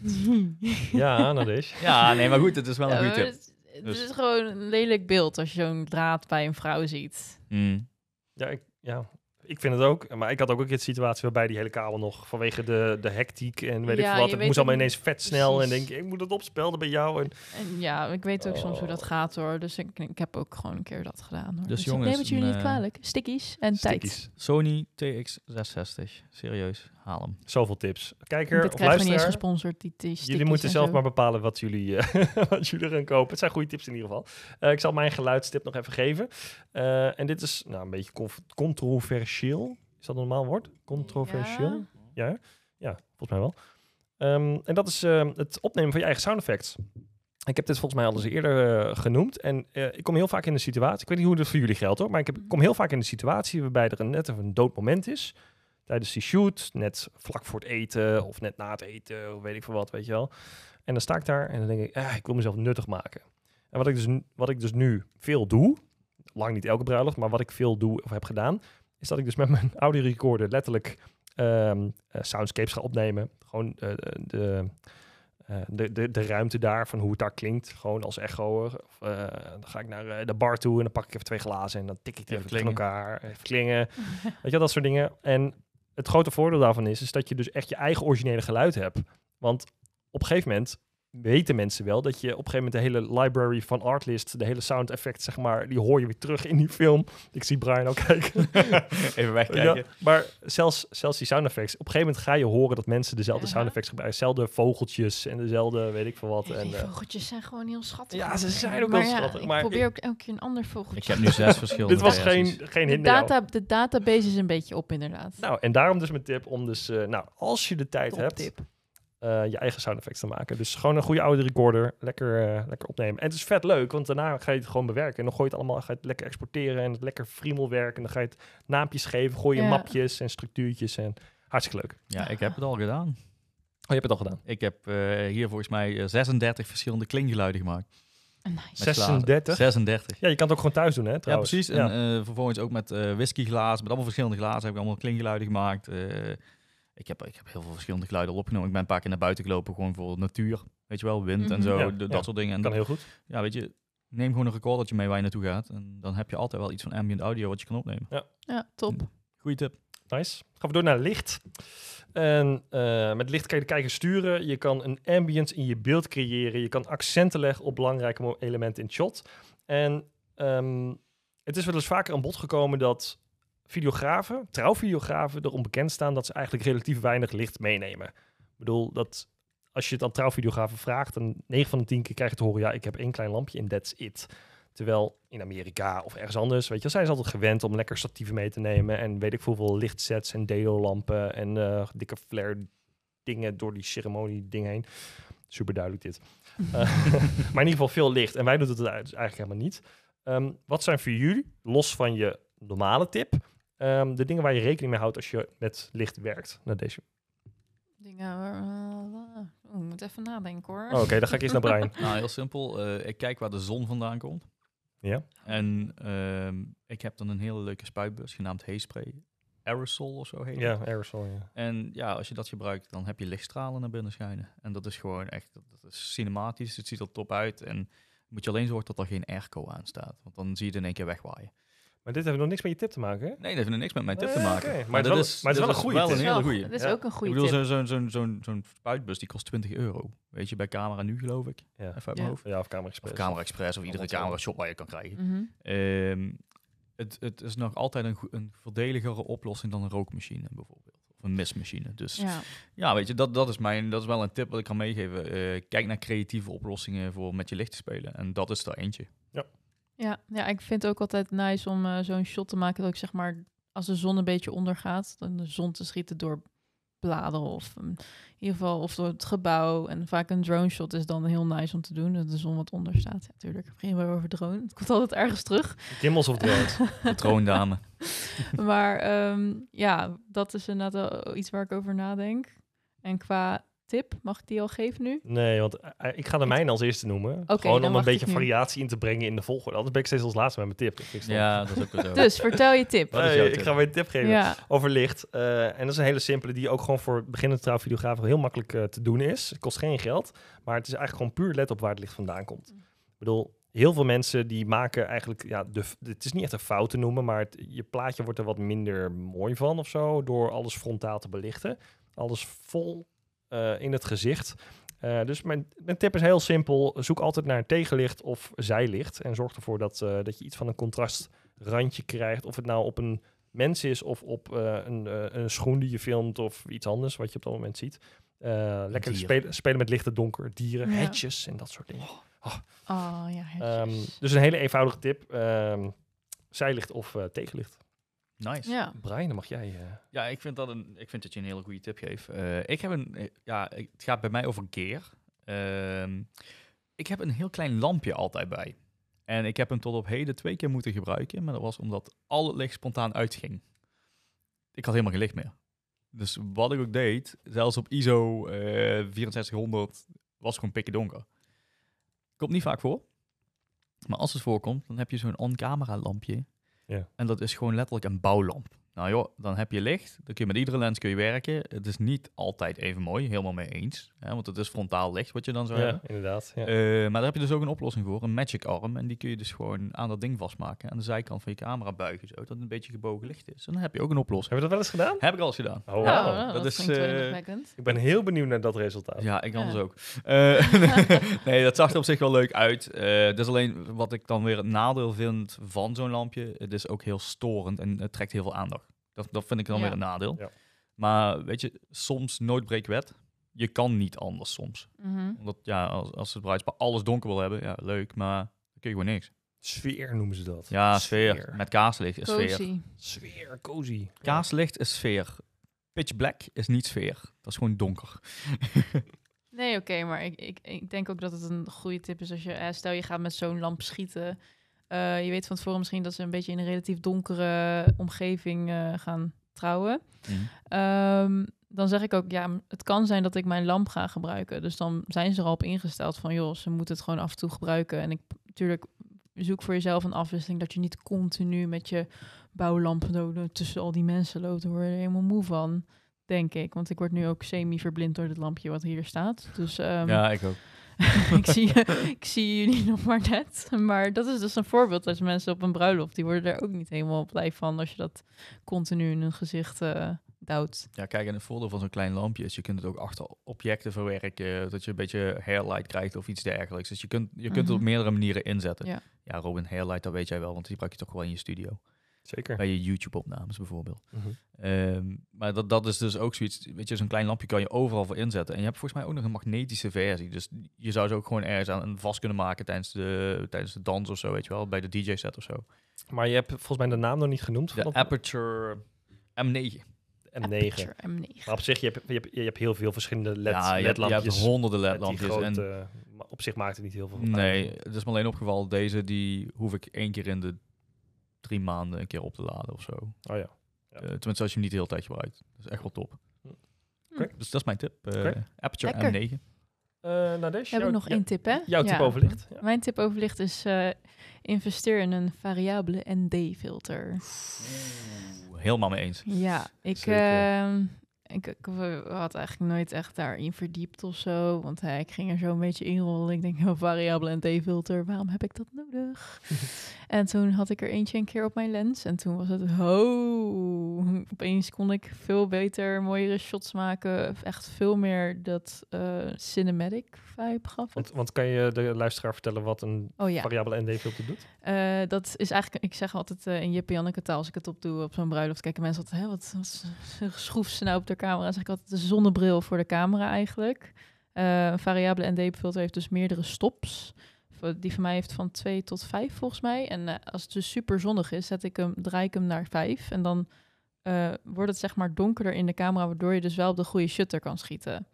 B: Ja, dat is.
C: Ja, nee, maar goed, het is wel een
A: Ja,
C: goede tip.
A: Het, het
C: Dus-
A: is gewoon een lelijk beeld als je zo'n draad bij een vrouw ziet.
C: Mm.
B: Ja, ik, ja. Ik vind het ook. Maar ik had ook een keer de situatie waarbij die hele kabel nog vanwege de, de hectiek en weet ik
A: Ja,
B: wat. Het moest allemaal ineens vet snel. En denk ik, ik moet het opspelden bij jou. En,
A: En ja, ik weet ook soms hoe dat
B: Oh.
A: gaat hoor. Dus ik, ik heb ook gewoon een keer dat gedaan. Hoor.
C: Dus
A: ik
C: jongens,
A: neem het jullie niet
C: eh,
A: kwalijk. Stickies en tijd.
B: stickies.
C: Sony TX660. Serieus, haal hem.
B: Zoveel tips. Kijker
A: Dit
B: of
A: we niet eens
B: luisteraar.
A: gesponsord. Die, die
B: Jullie moeten
A: en
B: zelf
A: zo.
B: maar bepalen wat jullie, eh, wat jullie gaan kopen. Het zijn goede tips in ieder geval. Eh, ik zal mijn geluidstip nog even geven. Eh, en dit is nou, een beetje controversieel. Is dat een normaal woord? Controversieel? Ja, ja, ja volgens mij wel. Ehm, en dat is ehm, het opnemen van je eigen sound effects. Ik heb dit volgens mij al eens eerder genoemd. En eh, ik kom heel vaak in de situatie. Ik weet niet hoe dat voor jullie geldt hoor. Maar ik heb, kom heel vaak in de situatie waarbij er een, net even een dood moment is. Tijdens die shoot. Net vlak voor het eten. Of net na het eten. Of weet ik veel wat, weet je wel. En dan sta ik daar en dan denk ik, ah, ik wil mezelf nuttig maken. En wat ik, dus, wat ik dus nu veel doe. Lang niet elke bruiloft. Maar wat ik veel doe of heb gedaan. Is dat ik dus met mijn audiorecorder letterlijk ehm, eh, soundscapes ga opnemen. Gewoon eh, de, eh, de, de, de ruimte daar, van hoe het daar klinkt. Gewoon als echo. Of, dan ga ik naar de bar toe en dan pak ik even twee glazen en dan tik ik die
C: Even
B: even elkaar. Even klingen. Weet je, wel, dat soort dingen. En het grote voordeel daarvan is, is dat je dus echt je eigen originele geluid hebt. Want op een gegeven moment weten mensen wel dat je op een gegeven moment de hele library van Artlist, de hele sound effect, zeg maar, die hoor je weer terug in die film. Ik zie Brian ook kijken.
C: Even wegkijken.
B: Ja, maar zelfs, zelfs die sound effects. Op een gegeven moment ga je horen dat mensen dezelfde
A: Ja.
B: sound effects gebruiken. Dezelfde vogeltjes en dezelfde weet ik veel wat. En,
A: die
B: eh,
A: vogeltjes zijn gewoon heel schattig.
B: Ja, ze zijn ook
A: maar
B: wel
A: ja,
B: schattig,
A: Ik
B: maar
A: probeer
B: ik-
A: ook elke keer een ander vogeltje.
C: Ik heb nu zes verschillende
B: dit was geen, geen
A: de,
B: hint naar jou.
A: data, de database is een beetje op inderdaad.
B: Nou, en daarom dus mijn tip om dus, eh, nou, als je de tijd hebt,
A: Toptip.
B: Eh, je eigen sound effects te maken. Dus gewoon een goede oude recorder, lekker, eh, lekker opnemen. En het is vet leuk, want daarna ga je het gewoon bewerken. En dan gooi je het allemaal, ga je het lekker exporteren en het lekker friemelwerken. En dan ga je het naampjes geven, gooi je
A: Ja.
B: mapjes en structuurtjes en hartstikke leuk.
C: Ja, ik heb het al gedaan.
B: Oh, je hebt het al gedaan.
C: Ik heb eh, hier volgens mij eh, 36 verschillende klinkgeluiden gemaakt.
A: Nice.
C: Met
B: 36?
C: glazen. 36.
B: Ja, je kan het ook gewoon thuis doen, hè?
C: Ja,
B: Trouwens.
C: precies. En
B: Ja.
C: eh, vervolgens ook met eh whiskyglazen, met allemaal verschillende glazen heb ik allemaal klinkgeluiden gemaakt. Ik, heb, ik heb heel veel verschillende geluiden al opgenomen. Ik ben een paar keer naar buiten gelopen, gewoon voor natuur. Weet je wel, wind en
A: Mhm.
C: zo,
B: Ja,
C: de- dat
B: ja.
C: soort dingen. En
B: kan
C: dat-
B: heel goed.
C: ja, weet je, neem gewoon een recordertje mee waar je naartoe gaat. En dan heb je altijd wel iets van ambient audio wat je kan opnemen.
A: Ja, top.
C: Goeie tip.
B: Nice. Gaan we door naar licht. En eh, met licht kan je de kijker sturen. Je kan een ambience in je beeld creëren. Je kan accenten leggen op belangrijke elementen in het shot. En ehm, het is wel eens vaker aan bod gekomen dat videografen, trouwvideografen, erom bekend staan dat ze eigenlijk relatief weinig licht meenemen. Ik bedoel, dat als je het aan trouwvideografen vraagt, dan 9 van de 10 keer krijg je te horen, ja, ik heb één klein lampje en that's it. Terwijl in Amerika of ergens anders, weet je, zijn ze altijd gewend om lekker statieven mee te nemen. En weet ik veel, hoeveel lichtsets en deolampen en eh, dikke flare dingen door die ceremonie ding heen. Super duidelijk dit. Eh, maar in ieder geval veel licht. En wij doen het eigenlijk helemaal niet. Ehm, wat zijn voor jullie, los van je normale tip, ehm, de dingen waar je rekening mee houdt als je met licht werkt? Naar deze.
A: Dingen waar... oh, ik moet even nadenken hoor.
B: Oh, Oké, dan ga ik eerst naar Brian.
C: Nou, heel simpel. Eh, ik kijk waar de zon vandaan komt.
B: Ja?
C: En ehm, ik heb dan een hele leuke spuitbus genaamd Hayspray. Aerosol of zo heet het.
B: Ja, aerosol, ja.
C: En ja, als je dat gebruikt, dan heb je lichtstralen naar binnen schijnen. En dat is gewoon echt, dat, dat is cinematisch. Het ziet er top uit. En moet je alleen zorgen dat er geen airco aan staat. Want dan zie je het in één keer wegwaaien.
B: Maar dit heeft nog niks met je tip te maken, hè?
C: Nee, dat heeft er niks met mijn tip te
B: Nee,
C: maken.
B: Maar het is wel-
C: dat
B: maar het is wel
C: dat
B: een goeie
C: wel
B: tip.
C: een hele goeie.
A: Dat is
B: Ja.
A: ook een
C: Ik
A: goede
C: bedoel,
A: tip.
C: zo'n zo'n zo'n zo'n zo'n spuitbus die kost 20 euro. Weet je, bij Camera Nu geloof ik.
B: Ja.
C: Even uit
A: Ja.
C: mijn hoofd.
B: Ja, of Camera Express.
C: Of Camera Express of iedere camera shop waar je kan krijgen.
A: Mhm.
C: Ehm, het, het is nog altijd een, een voordeligere oplossing dan een rookmachine bijvoorbeeld. Of een mistmachine. Dus ja,
A: Ja.
C: weet je, dat, dat, is mijn, dat is wel een tip wat ik kan meegeven. Eh, kijk naar creatieve oplossingen voor met je licht te spelen. En dat is er eentje.
A: Ja, ja, ik vind het ook altijd nice om eh, zo'n shot te maken dat ik zeg maar, als de zon een beetje ondergaat, dan de zon te schieten door bladeren of um, in ieder geval of door het gebouw. En vaak een drone shot is dan heel nice om te doen, dat de zon wat onder staat. Ja, natuurlijk, we beginnen weer over drone. Het komt altijd ergens terug.
B: Gimmels of drones.
C: De troondame.
A: maar ehm, ja, dat is inderdaad wel iets waar ik over nadenk. En qua tip, mag ik die al geven nu?
B: Nee, want eh, ik ga de mijne als eerste noemen.
A: Oké,
B: Gewoon om een beetje
A: nu.
B: variatie in te brengen in de volgorde. Anders ben ik steeds als laatste met mijn tip.
C: Ja, dat is ook wel zo.
A: Dus vertel je tip.
B: Nee, ik ga weer een tip geven
A: Ja,
B: over licht. Eh, en dat is een hele simpele die ook gewoon voor beginnende trouwvideografen heel makkelijk eh, te doen is. Het kost geen geld, maar het is eigenlijk gewoon puur let op waar het licht vandaan komt. Ik bedoel, heel veel mensen die maken eigenlijk, ja, de, het is niet echt een fout te noemen, maar het, je plaatje wordt er wat minder mooi van of zo, door alles frontaal te belichten. Alles vol eh, in het gezicht. Eh, dus mijn, mijn tip is heel simpel. Zoek altijd naar een tegenlicht of zijlicht. En zorg ervoor dat, eh, dat je iets van een contrastrandje krijgt. Of het nou op een mens is of op eh, een, eh, een schoen die je filmt of iets anders wat je op dat moment ziet. Eh, lekker spelen, spelen met licht en donker, dieren,
A: Ja.
B: hetjes en dat soort dingen.
A: Oh ja,
B: Ehm,
A: hetjes.
B: dus een hele eenvoudige tip. ehm, zijlicht of eh, tegenlicht.
C: Nice.
A: ja.
B: Brian, dan mag jij... eh,
C: Ja, ik vind, dat een, ik vind dat je een hele goede tip geeft. Eh, ik heb een, eh, ja, het gaat bij mij over gear. Ehm, ik heb een heel klein lampje altijd bij. En ik heb hem tot op heden twee keer moeten gebruiken, maar dat was omdat al het licht spontaan uitging. Ik had helemaal geen licht meer. Dus wat ik ook deed, zelfs op ISO eh 6400, was gewoon pikken donker. Komt niet vaak voor. Maar als het voorkomt, dan heb je zo'n on-camera lampje. En dat is gewoon letterlijk een bouwlamp. Nou joh, dan heb je licht. Dan kun je met iedere lens kun je werken. Het is niet altijd even mooi, helemaal mee eens. Hè, want het is frontaal licht wat je dan zou
B: ja,
C: hebben.
B: inderdaad. Ja.
C: Eh, maar daar heb je dus ook een oplossing voor, een magic arm. En die kun je dus gewoon aan dat ding vastmaken. Aan de zijkant van je camera buigen, zo, dat het een beetje gebogen licht is. En dan heb je ook een oplossing.
B: Hebben we dat wel eens gedaan?
C: Heb ik al eens gedaan.
B: Oh,
A: Oh,
B: wauw.
A: nou,
C: dat
A: dat,
C: is, eh,
A: indrukwekkend.
B: Ik ben heel benieuwd naar dat resultaat.
C: Ja, ik anders
A: Ja.
C: ook. Eh, nee, dat zag er op zich wel leuk uit. Eh dat is alleen wat ik dan weer het nadeel vind van zo'n lampje. Het is ook heel storend en het trekt heel veel aandacht. Dat, dat vind ik dan
A: Ja.
C: weer een nadeel.
B: Ja.
C: Maar weet je, soms nooit breekt wet. Je kan niet anders soms.
A: Mhm.
C: Omdat ja, als, als het bruidspaar alles donker wil hebben, ja, leuk, maar dan kun je gewoon niks.
B: Sfeer noemen ze dat.
C: Ja, sfeer. Met kaarslicht is sfeer.
A: Cozy.
B: Sfeer, cozy.
C: Kaarslicht is sfeer. Pitch black is niet sfeer. Dat is gewoon donker.
A: Nee, oké, maar ik, ik, ik denk ook dat het een goede tip is als je, eh, stel je gaat met zo'n lamp schieten. Eh, je weet van tevoren misschien dat ze een beetje in een relatief donkere omgeving eh, gaan trouwen. Ehm, dan zeg ik ook, ja, het kan zijn dat ik mijn lamp ga gebruiken. Dus dan zijn ze er al op ingesteld van, joh, ze moeten het gewoon af en toe gebruiken. En ik natuurlijk zoek voor jezelf een afwisseling dat je niet continu met je bouwlampen tussen al die mensen loopt. Daar word je helemaal moe van, denk ik. Want ik word nu ook semi-verblind door het lampje wat hier staat. Dus ehm,
C: ja, ik ook.
A: ik, zie, ik zie jullie nog maar net. Maar dat is dus een voorbeeld als mensen op een bruiloft, die worden er ook niet helemaal blij van als je dat continu in hun gezicht eh duwt.
C: Ja, kijk, en het voordeel van zo'n klein lampje is, je kunt het ook achter objecten verwerken, dat je een beetje hairlight krijgt of iets dergelijks. Dus je kunt, je kunt het op
A: Mhm.
C: meerdere manieren inzetten.
A: Ja.
C: ja, Robin, hairlight, dat weet jij wel, want die gebruik je toch wel in je studio.
B: Zeker.
C: Bij je YouTube-opnames bijvoorbeeld.
B: Mhm.
C: Ehm, maar dat, dat is dus ook zoiets, weet je, zo'n klein lampje kan je overal voor inzetten. En je hebt volgens mij ook nog een magnetische versie. Dus je zou ze ook gewoon ergens aan vast kunnen maken tijdens de, tijdens de dans of zo, weet je wel, bij de DJ-set of zo.
B: Maar je hebt volgens mij de naam nog niet genoemd.
C: De Aperture M9.
B: M9.
A: Aperture M9.
B: Maar op zich, je hebt, je hebt, je hebt heel veel verschillende LED,
C: ja, je hebt, je hebt honderden ledlampjes.
B: grote,
C: En
B: maar op zich maakt het niet heel veel van
C: Nee,
B: uit.
C: het is me alleen opgevallen. Deze die hoef ik één keer in de drie maanden een keer op te laden of zo.
B: Oh ja. Ja.
C: Eh, tenminste, als je hem niet de hele tijd gebruikt. Dat is echt wel top.
B: Oké.
C: Dus dat is mijn tip. Eh. Aperture
A: Lekker.
C: M9.
B: Eh nou, deze.
A: We hebben
B: jouw-
A: nog één tip, hè?
B: Jouw tip
A: Ja.
B: overlicht. Ja.
A: Mijn tip overlicht is eh, investeer in een variabele ND-filter.
C: Helemaal mee eens.
A: Ja, ik,
B: Zeker.
A: Ik, ik had eigenlijk nooit echt daarin verdiept of zo. Want hè, ik ging er zo een beetje inrollen. Ik denk, oh, variabele ND-filter, waarom heb ik dat nodig? en toen had ik er eentje een keer op mijn lens. En toen was het, oh, opeens kon ik veel beter, mooiere shots maken. Echt veel meer dat eh, cinematic vibe gaf.
B: Want, want kan je de luisteraar vertellen wat een
A: Oh ja.
B: variabele ND-filter doet?
A: Eh, dat is eigenlijk, ik zeg altijd eh, in Jip Janneke taal, als ik het opdoe op zo'n bruiloft, kijken mensen altijd, hè, wat, wat schroeft ze nou op de camera? Zeg ik altijd de zonnebril voor de camera eigenlijk. Eh, een variabele ND-filter heeft dus meerdere stops. Die van mij heeft van 2 tot 5 volgens mij. En eh, als het dus super zonnig is, zet ik hem, draai ik hem naar 5. En dan eh, wordt het zeg maar donkerder in de camera, waardoor je dus wel op de goede shutter kan schieten.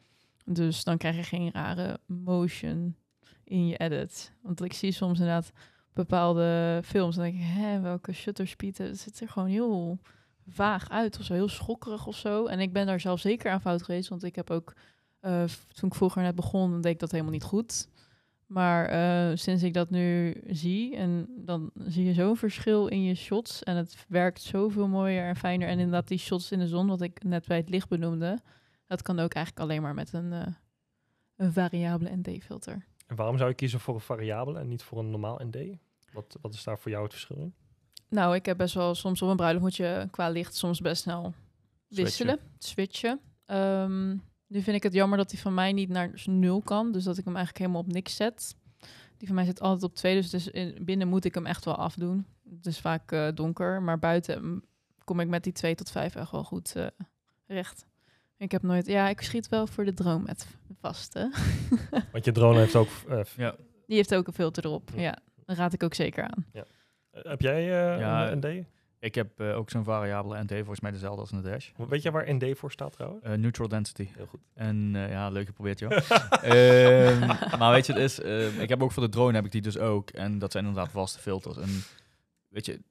A: Dus dan krijg je geen rare motion in je edit. Want ik zie soms inderdaad bepaalde films. Dan denk ik, hè, welke shutter speed? Het ziet er gewoon heel vaag uit of zo, heel schokkerig of zo. En ik ben daar zelf zeker aan fout geweest, want ik heb ook, eh, toen ik vroeger net begon, deed ik dat helemaal niet goed. Maar eh, sinds ik dat nu zie, en dan zie je zo'n verschil in je shots. En het werkt zoveel mooier en fijner. En inderdaad, die shots in de zon, wat ik net bij het licht benoemde, dat kan ook eigenlijk alleen maar met een, eh, een variabele ND-filter.
B: En waarom zou je kiezen voor een variabele en niet voor een normaal ND? Wat, wat is daar voor jou het verschil in?
A: Nou, ik heb best wel soms op een bruiloft moet je qua licht soms best snel wisselen, switchen. Ehm, nu vind ik het jammer dat die van mij niet naar nul kan, dus dat ik hem eigenlijk helemaal op niks zet. Die van mij zit altijd op twee, dus, dus in, binnen moet ik hem echt wel afdoen. Het is vaak eh, donker, maar buiten kom ik met die 2 tot 5 echt wel goed eh, recht. Ik heb nooit, ja, ik schiet wel voor de droom met vaste.
B: Want je drone heeft ook... eh,
C: Ja.
A: Die heeft ook een filter erop.
B: Ja.
A: Ja, dat raad ik ook zeker aan.
B: eh, heb jij eh,
C: Ja,
B: een ND?
C: Ik heb eh, ook zo'n variabele ND, volgens mij dezelfde als een Dash.
B: Weet je waar ND voor staat trouwens?
C: Eh, neutral density.
B: Heel goed.
C: En eh, ja, leuk geprobeerd, joh. Ehm, maar weet je, het is, ehm, ik heb ook voor de drone heb ik die dus ook. En dat zijn inderdaad vaste filters. En weet je,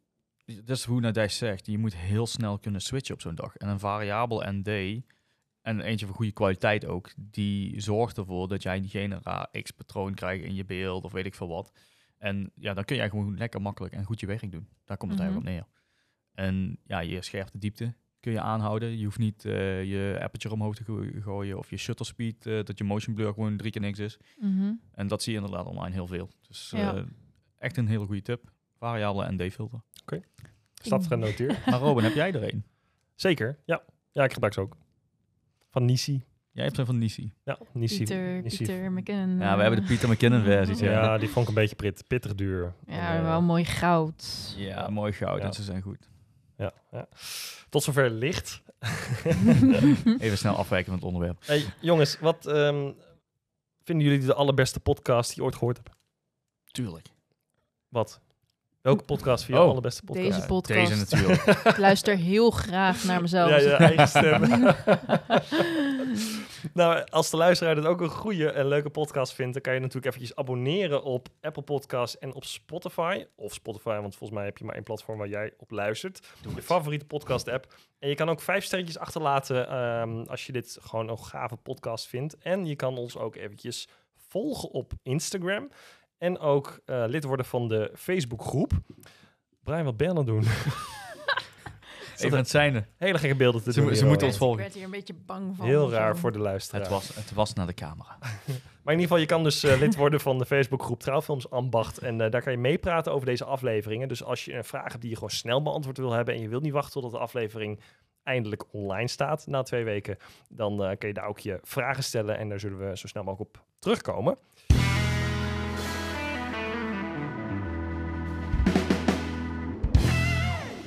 C: dat is hoe Nadesh zegt. Je moet heel snel kunnen switchen op zo'n dag. En een variabel ND, en eentje van goede kwaliteit ook, die zorgt ervoor dat jij geen raar X-patroon krijgt in je beeld of weet ik veel wat. En ja, dan kun jij gewoon lekker makkelijk en goed je werk doen. Daar komt het
A: Mhm.
C: eigenlijk op neer. En ja, je scherpte diepte kun je aanhouden. Je hoeft niet eh, je aperture omhoog te go- gooien of je shutter speed, eh, dat je motion blur gewoon drie keer niks is.
A: Mhm.
C: En dat zie je inderdaad online heel veel. Dus
A: Ja.
C: eh, echt een hele goede tip. Variabele ND-filter.
B: Staat genoteerd.
C: Maar Robin, heb jij er een?
B: Zeker, ja. Ja, ik gebruik ze ook. Van Nisi.
C: Jij hebt een van Nisi.
B: Ja, Nisi.
A: Pieter,
B: Nisi-
A: Pieter McKinnon.
C: Ja, we hebben de Peter McKinnon versies.
B: Ja,
C: Ja,
B: die vond ik een beetje prit, pittig duur.
A: Ja,
B: En, eh,
A: wel mooi goud.
C: ja mooi goud.
B: Ja.
C: Ze zijn goed.
B: ja, ja. Tot zover licht.
C: Even snel afwijken van het onderwerp.
B: Hey, jongens, wat ehm, vinden jullie de allerbeste podcast die je ooit gehoord hebt?
C: Tuurlijk.
B: Wat? Welke podcast vind je de
C: Oh.
B: allerbeste podcast?
A: Deze podcast.
C: Deze natuurlijk.
A: Ik luister heel graag naar mezelf.
B: Ja, je eigen stem. nou, als de luisteraar dit ook een goede en leuke podcast vindt, dan kan je natuurlijk eventjes abonneren op Apple Podcasts en op Spotify. Of Spotify, want volgens mij heb je maar één platform waar jij op luistert. je favoriete podcast app. En je kan ook vijf sterretjes achterlaten ehm, als je dit gewoon een gave podcast vindt. En je kan ons ook eventjes volgen op Instagram. En ook eh, lid worden van de Facebookgroep. Brian, wat ben je aan het doen?
C: Even het zijnde.
B: Hele gekke beelden te
C: Ze
B: doen.
C: ze
B: hier,
C: moeten ons volgen.
A: Ik werd hier een beetje bang van.
B: Heel raar voor de luisteraar.
C: Het was, het was naar de camera.
B: Maar in ieder geval, je kan dus eh, lid worden van de Facebookgroep Trouwfilms Ambacht. En eh, daar kan je meepraten over deze afleveringen. Dus als je een vraag hebt die je gewoon snel beantwoord wil hebben... en je wilt niet wachten tot de aflevering eindelijk online staat na twee weken... dan eh, kun je daar ook je vragen stellen en daar zullen we zo snel mogelijk op terugkomen.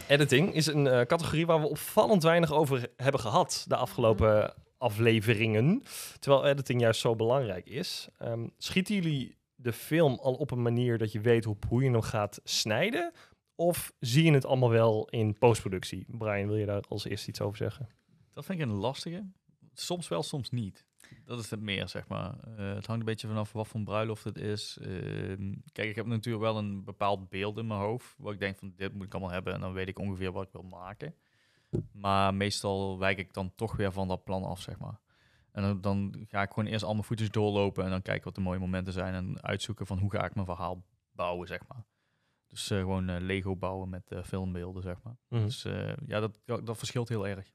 B: Editing is een eh, categorie waar we opvallend weinig over hebben gehad de afgelopen afleveringen. Terwijl editing juist zo belangrijk is. Ehm, schieten jullie de film al op een manier dat je weet hoe, hoe je hem gaat snijden? Of zie je het allemaal wel in postproductie? Brian, wil je daar als eerste iets over zeggen?
C: Dat vind ik een lastige. Soms wel, soms niet. Dat is het meer, zeg maar. Eh, het hangt een beetje vanaf wat voor een bruiloft het is. Ehm, kijk, ik heb natuurlijk wel een bepaald beeld in mijn hoofd. Waar ik denk van, dit moet ik allemaal hebben. En dan weet ik ongeveer wat ik wil maken. Maar meestal wijk ik dan toch weer van dat plan af, zeg maar. En dan, dan ga ik gewoon eerst al mijn voetjes doorlopen. En dan kijken wat de mooie momenten zijn. En uitzoeken van hoe ga ik mijn verhaal bouwen, zeg maar. Dus eh, gewoon eh, Lego bouwen met filmbeelden, zeg maar. Dus eh, ja, dat, dat verschilt heel erg.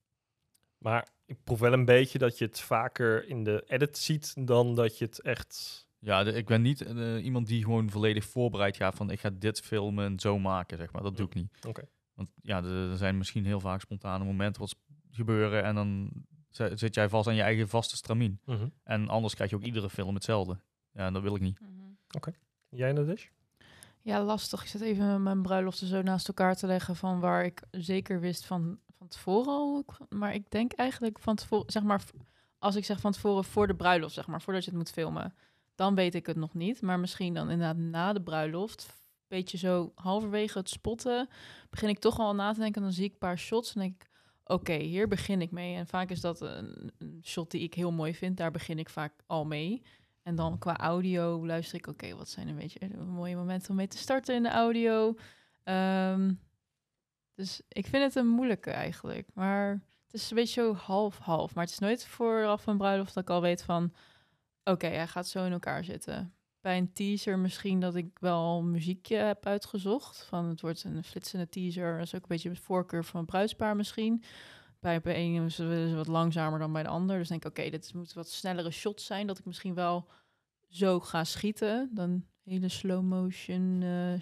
B: Maar ik proef wel een beetje dat je het vaker in de edit ziet dan dat je het echt...
C: Ja, de- ik ben niet eh, iemand die gewoon volledig voorbereid gaat van ik ga dit filmen en zo maken, zeg maar. Dat doe ik niet.
B: Oké.
C: Want ja, er zijn misschien heel vaak spontane momenten wat gebeuren en dan zi- zit jij vast aan je eigen vaste stramien. En anders krijg je ook iedere film hetzelfde. Ja, en dat wil ik niet.
A: Mhm.
B: Jij in de dish?
A: Ja, lastig. Ik zit even mijn bruiloften zo naast elkaar te leggen van waar ik zeker wist van, van tevoren Maar ik denk eigenlijk van tevoren, zeg maar, als ik zeg van tevoren voor de bruiloft, zeg maar, voordat je het moet filmen, dan weet ik het nog niet. Maar misschien dan inderdaad na de bruiloft, beetje zo halverwege het spotten, begin ik toch al na te denken. Dan zie ik een paar shots en denk ik, oké, hier begin ik mee. En vaak is dat een, shot die ik heel mooi vind, daar begin ik vaak al mee. En dan qua audio luister ik, oké, wat zijn een beetje de mooie momenten om mee te starten in de audio. Ehm, dus ik vind het een moeilijke eigenlijk. Maar het is een beetje zo half-half. Maar het is nooit vooraf een bruiloft dat ik al weet van... Oké, hij gaat zo in elkaar zitten. Bij een teaser misschien dat ik wel een muziekje heb uitgezocht. Van het wordt een flitsende teaser. Dat is ook een beetje de voorkeur van het bruidspaar misschien. Bij de ene is het wat langzamer dan bij de ander. Dus denk ik, oké, dit moet wat snellere shots zijn. Dat ik misschien wel zo ga schieten, dan hele slow motion eh,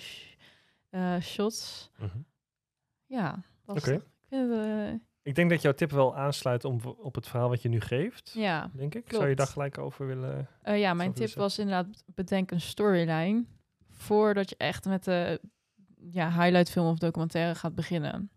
A: eh, shots.
B: Mhm.
A: Ja,
B: Oké.
A: lastig. Ik vind het, eh,
B: Ik denk dat jouw tip wel aansluit om, op het verhaal wat je nu geeft.
A: ja.
B: Denk ik. Zou je daar gelijk over willen...
A: Eh, ja, mijn tip was inderdaad bedenk een storyline voordat je echt met de ja, highlight film of documentaire gaat beginnen.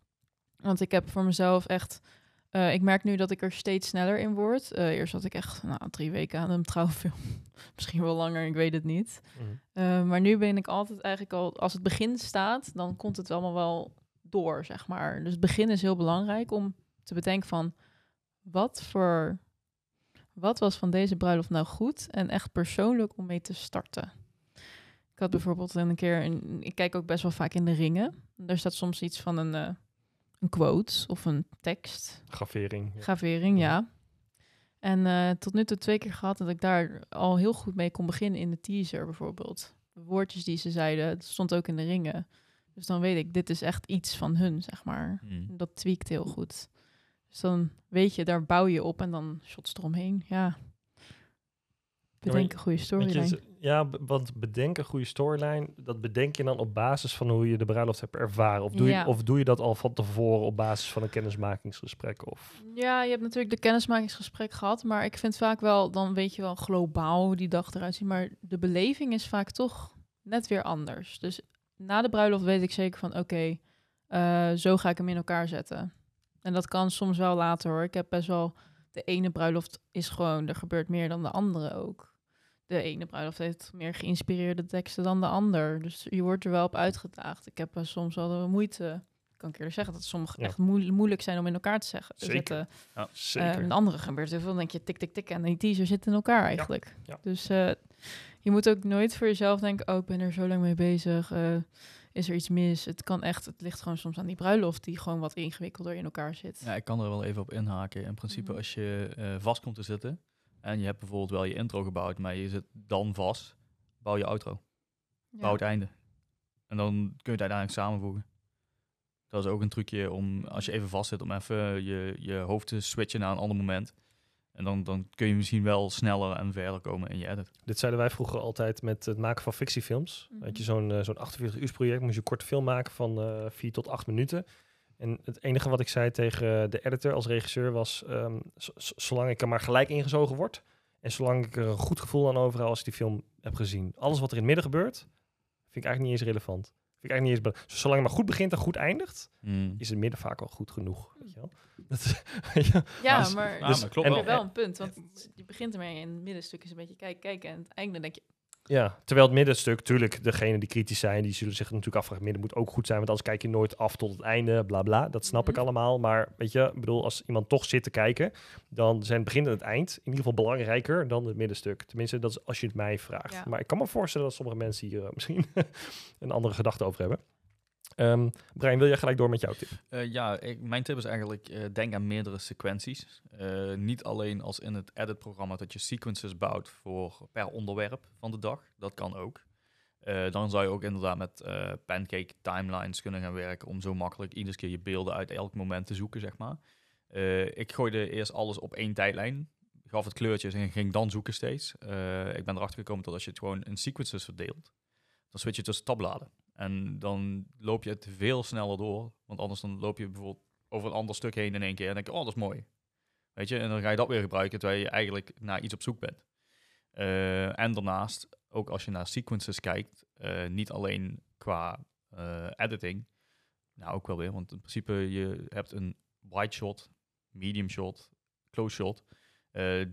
A: Want ik heb voor mezelf echt, eh, ik merk nu dat ik er steeds sneller in word. Eh, eerst had ik echt nou, drie weken aan een trouwfilm, misschien wel langer, ik weet het niet.
B: Mhm.
A: Eh, maar nu ben ik altijd eigenlijk al, als het begin staat, dan komt het allemaal wel door, zeg maar. Dus het begin is heel belangrijk om te bedenken van, wat voor, wat was van deze bruiloft nou goed en echt persoonlijk om mee te starten. Ik had bijvoorbeeld een keer, een, ik kijk ook best wel vaak in de ringen. Daar staat soms iets van een, eh, een quote of een tekst.
B: Gravering. ja.
A: Gravering,
B: Ja.
A: ja. En eh, tot nu toe twee keer gehad dat ik daar al heel goed mee kon beginnen in de teaser bijvoorbeeld. De woordjes die ze zeiden, het stond ook in de ringen. Dus dan weet ik, dit is echt iets van hun, zeg maar.
C: Hmm.
A: Dat tweakt heel goed. Dus dan weet je, daar bouw je op en dan shots eromheen. Ja. Bedenk een goede storyline.
B: ja, want bedenk een goede storyline. Dat bedenk je dan op basis van hoe je de bruiloft hebt ervaren. Of doe,
A: Ja.
B: je, of doe je dat al van tevoren op basis van een kennismakingsgesprek? Of...
A: Ja, je hebt natuurlijk de kennismakingsgesprek gehad, maar ik vind vaak wel, dan weet je wel globaal hoe die dag eruit ziet, maar de beleving is vaak toch net weer anders. Dus na de bruiloft weet ik zeker van, oké, eh, zo ga ik hem in elkaar zetten. En dat kan soms wel later hoor. Ik heb best wel, de ene bruiloft is gewoon, er gebeurt meer dan de andere ook. De ene bruiloft heeft meer geïnspireerde teksten dan de ander. Dus je wordt er wel op uitgedaagd. Ik heb soms wel de moeite, kan ik eerlijk zeggen, dat sommige
B: Ja.
A: echt moe- moeilijk zijn om in elkaar te zeggen.
B: Zeker.
A: zetten.
B: Zeker.
A: Eh, een andere gebeurt heel veel. Dan denk je tik, tik, tik. En die teaser zit in elkaar eigenlijk.
B: ja.
A: Dus eh, je moet ook nooit voor jezelf denken... oh, ik ben er zo lang mee bezig. eh, is er iets mis? Het kan echt... Het ligt gewoon soms aan die bruiloft... die gewoon wat ingewikkelder in elkaar zit.
C: Ja, ik kan er wel even op inhaken. In principe,
A: Mhm.
C: als je eh, vast komt te zitten en je hebt bijvoorbeeld wel je intro gebouwd, maar je zit dan vast, bouw je outro.
A: Ja.
C: Bouw het einde. En dan kun je het uiteindelijk samenvoegen. Dat is ook een trucje om, als je even vast zit, om even je, je hoofd te switchen naar een ander moment. En dan, dan kun je misschien wel sneller en verder komen in je edit.
B: Dit zeiden wij vroeger altijd met het maken van fictiefilms. Had je zo'n eh, zo'n 48 uur project, moest je een korte film maken van eh 4 tot 8 minuten. En het enige wat ik zei tegen de editor als regisseur was, ehm, zolang ik er maar gelijk ingezogen word en zolang ik er een goed gevoel aan overhoud als ik die film heb gezien. Alles wat er in het midden gebeurt, vind ik eigenlijk niet eens relevant. Vind ik eigenlijk niet eens be- Zolang het maar goed begint en goed eindigt,
C: Hmm.
B: is het midden vaak al goed genoeg. Weet je wel? Dat?
A: Ja,
C: Dus-
A: maar...
B: Dus-
C: maar klopt
B: en-
C: wel.
A: hebt wel een punt, want je begint ermee en het middenstuk is een beetje kijken, kijken. En het einde denk je,
B: Ja, terwijl het middenstuk, tuurlijk, degene die kritisch zijn, die zullen zich natuurlijk afvragen, het midden moet ook goed zijn, want anders kijk je nooit af tot het einde, bla bla. Dat snap ik
A: Mhm.
B: allemaal, maar weet je, ik bedoel, als iemand toch zit te kijken, dan zijn het begin en het eind in ieder geval belangrijker dan het middenstuk. Tenminste, dat is als je het mij vraagt.
A: Ja.
B: Maar ik kan me voorstellen dat sommige mensen hier eh, misschien een andere gedachte over hebben. Ehm Brian, wil jij gelijk door met jouw tip?
C: Eh, ja, ik, mijn tip is eigenlijk, eh, denk aan meerdere sequenties. Eh, niet alleen als in het edit-programma dat je sequences bouwt voor per onderwerp van de dag. Dat kan ook. Dan zou je ook inderdaad met pancake timelines kunnen gaan werken om zo makkelijk iedere keer je beelden uit elk moment te zoeken, zeg maar. Ik gooide eerst alles op één tijdlijn, gaf het kleurtjes en ging dan zoeken steeds. Ik ben erachter gekomen dat als je het gewoon in sequences verdeelt, dan switch je tussen tabbladen. En dan loop je het veel sneller door. Want anders dan loop je bijvoorbeeld over een ander stuk heen in één keer. En denk je, oh, dat is mooi. Weet je, en dan ga je dat weer gebruiken terwijl je eigenlijk naar iets op zoek bent. Eh, en daarnaast, ook als je naar sequences kijkt, eh, niet alleen qua eh, editing, nou ook wel weer, want in principe je hebt een wide shot, medium shot, close shot.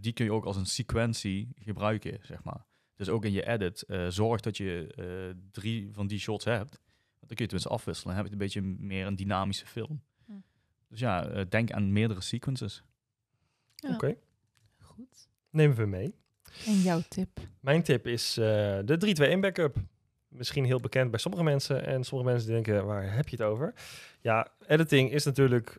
C: Die kun je ook als een sequentie gebruiken, zeg maar. Dus ook in je edit, eh, zorg dat je eh, drie van die shots hebt. Want dan kun je tenminste afwisselen. Dan heb je een beetje meer een dynamische film.
A: Hm.
C: Dus ja, eh, denk aan meerdere sequences.
A: Ja.
B: Oké,
A: goed.
B: nemen we mee.
A: En jouw tip?
B: Mijn tip is eh, de 3-2-1 backup. Misschien heel bekend bij sommige mensen. En sommige mensen denken, waar heb je het over? Ja, editing is natuurlijk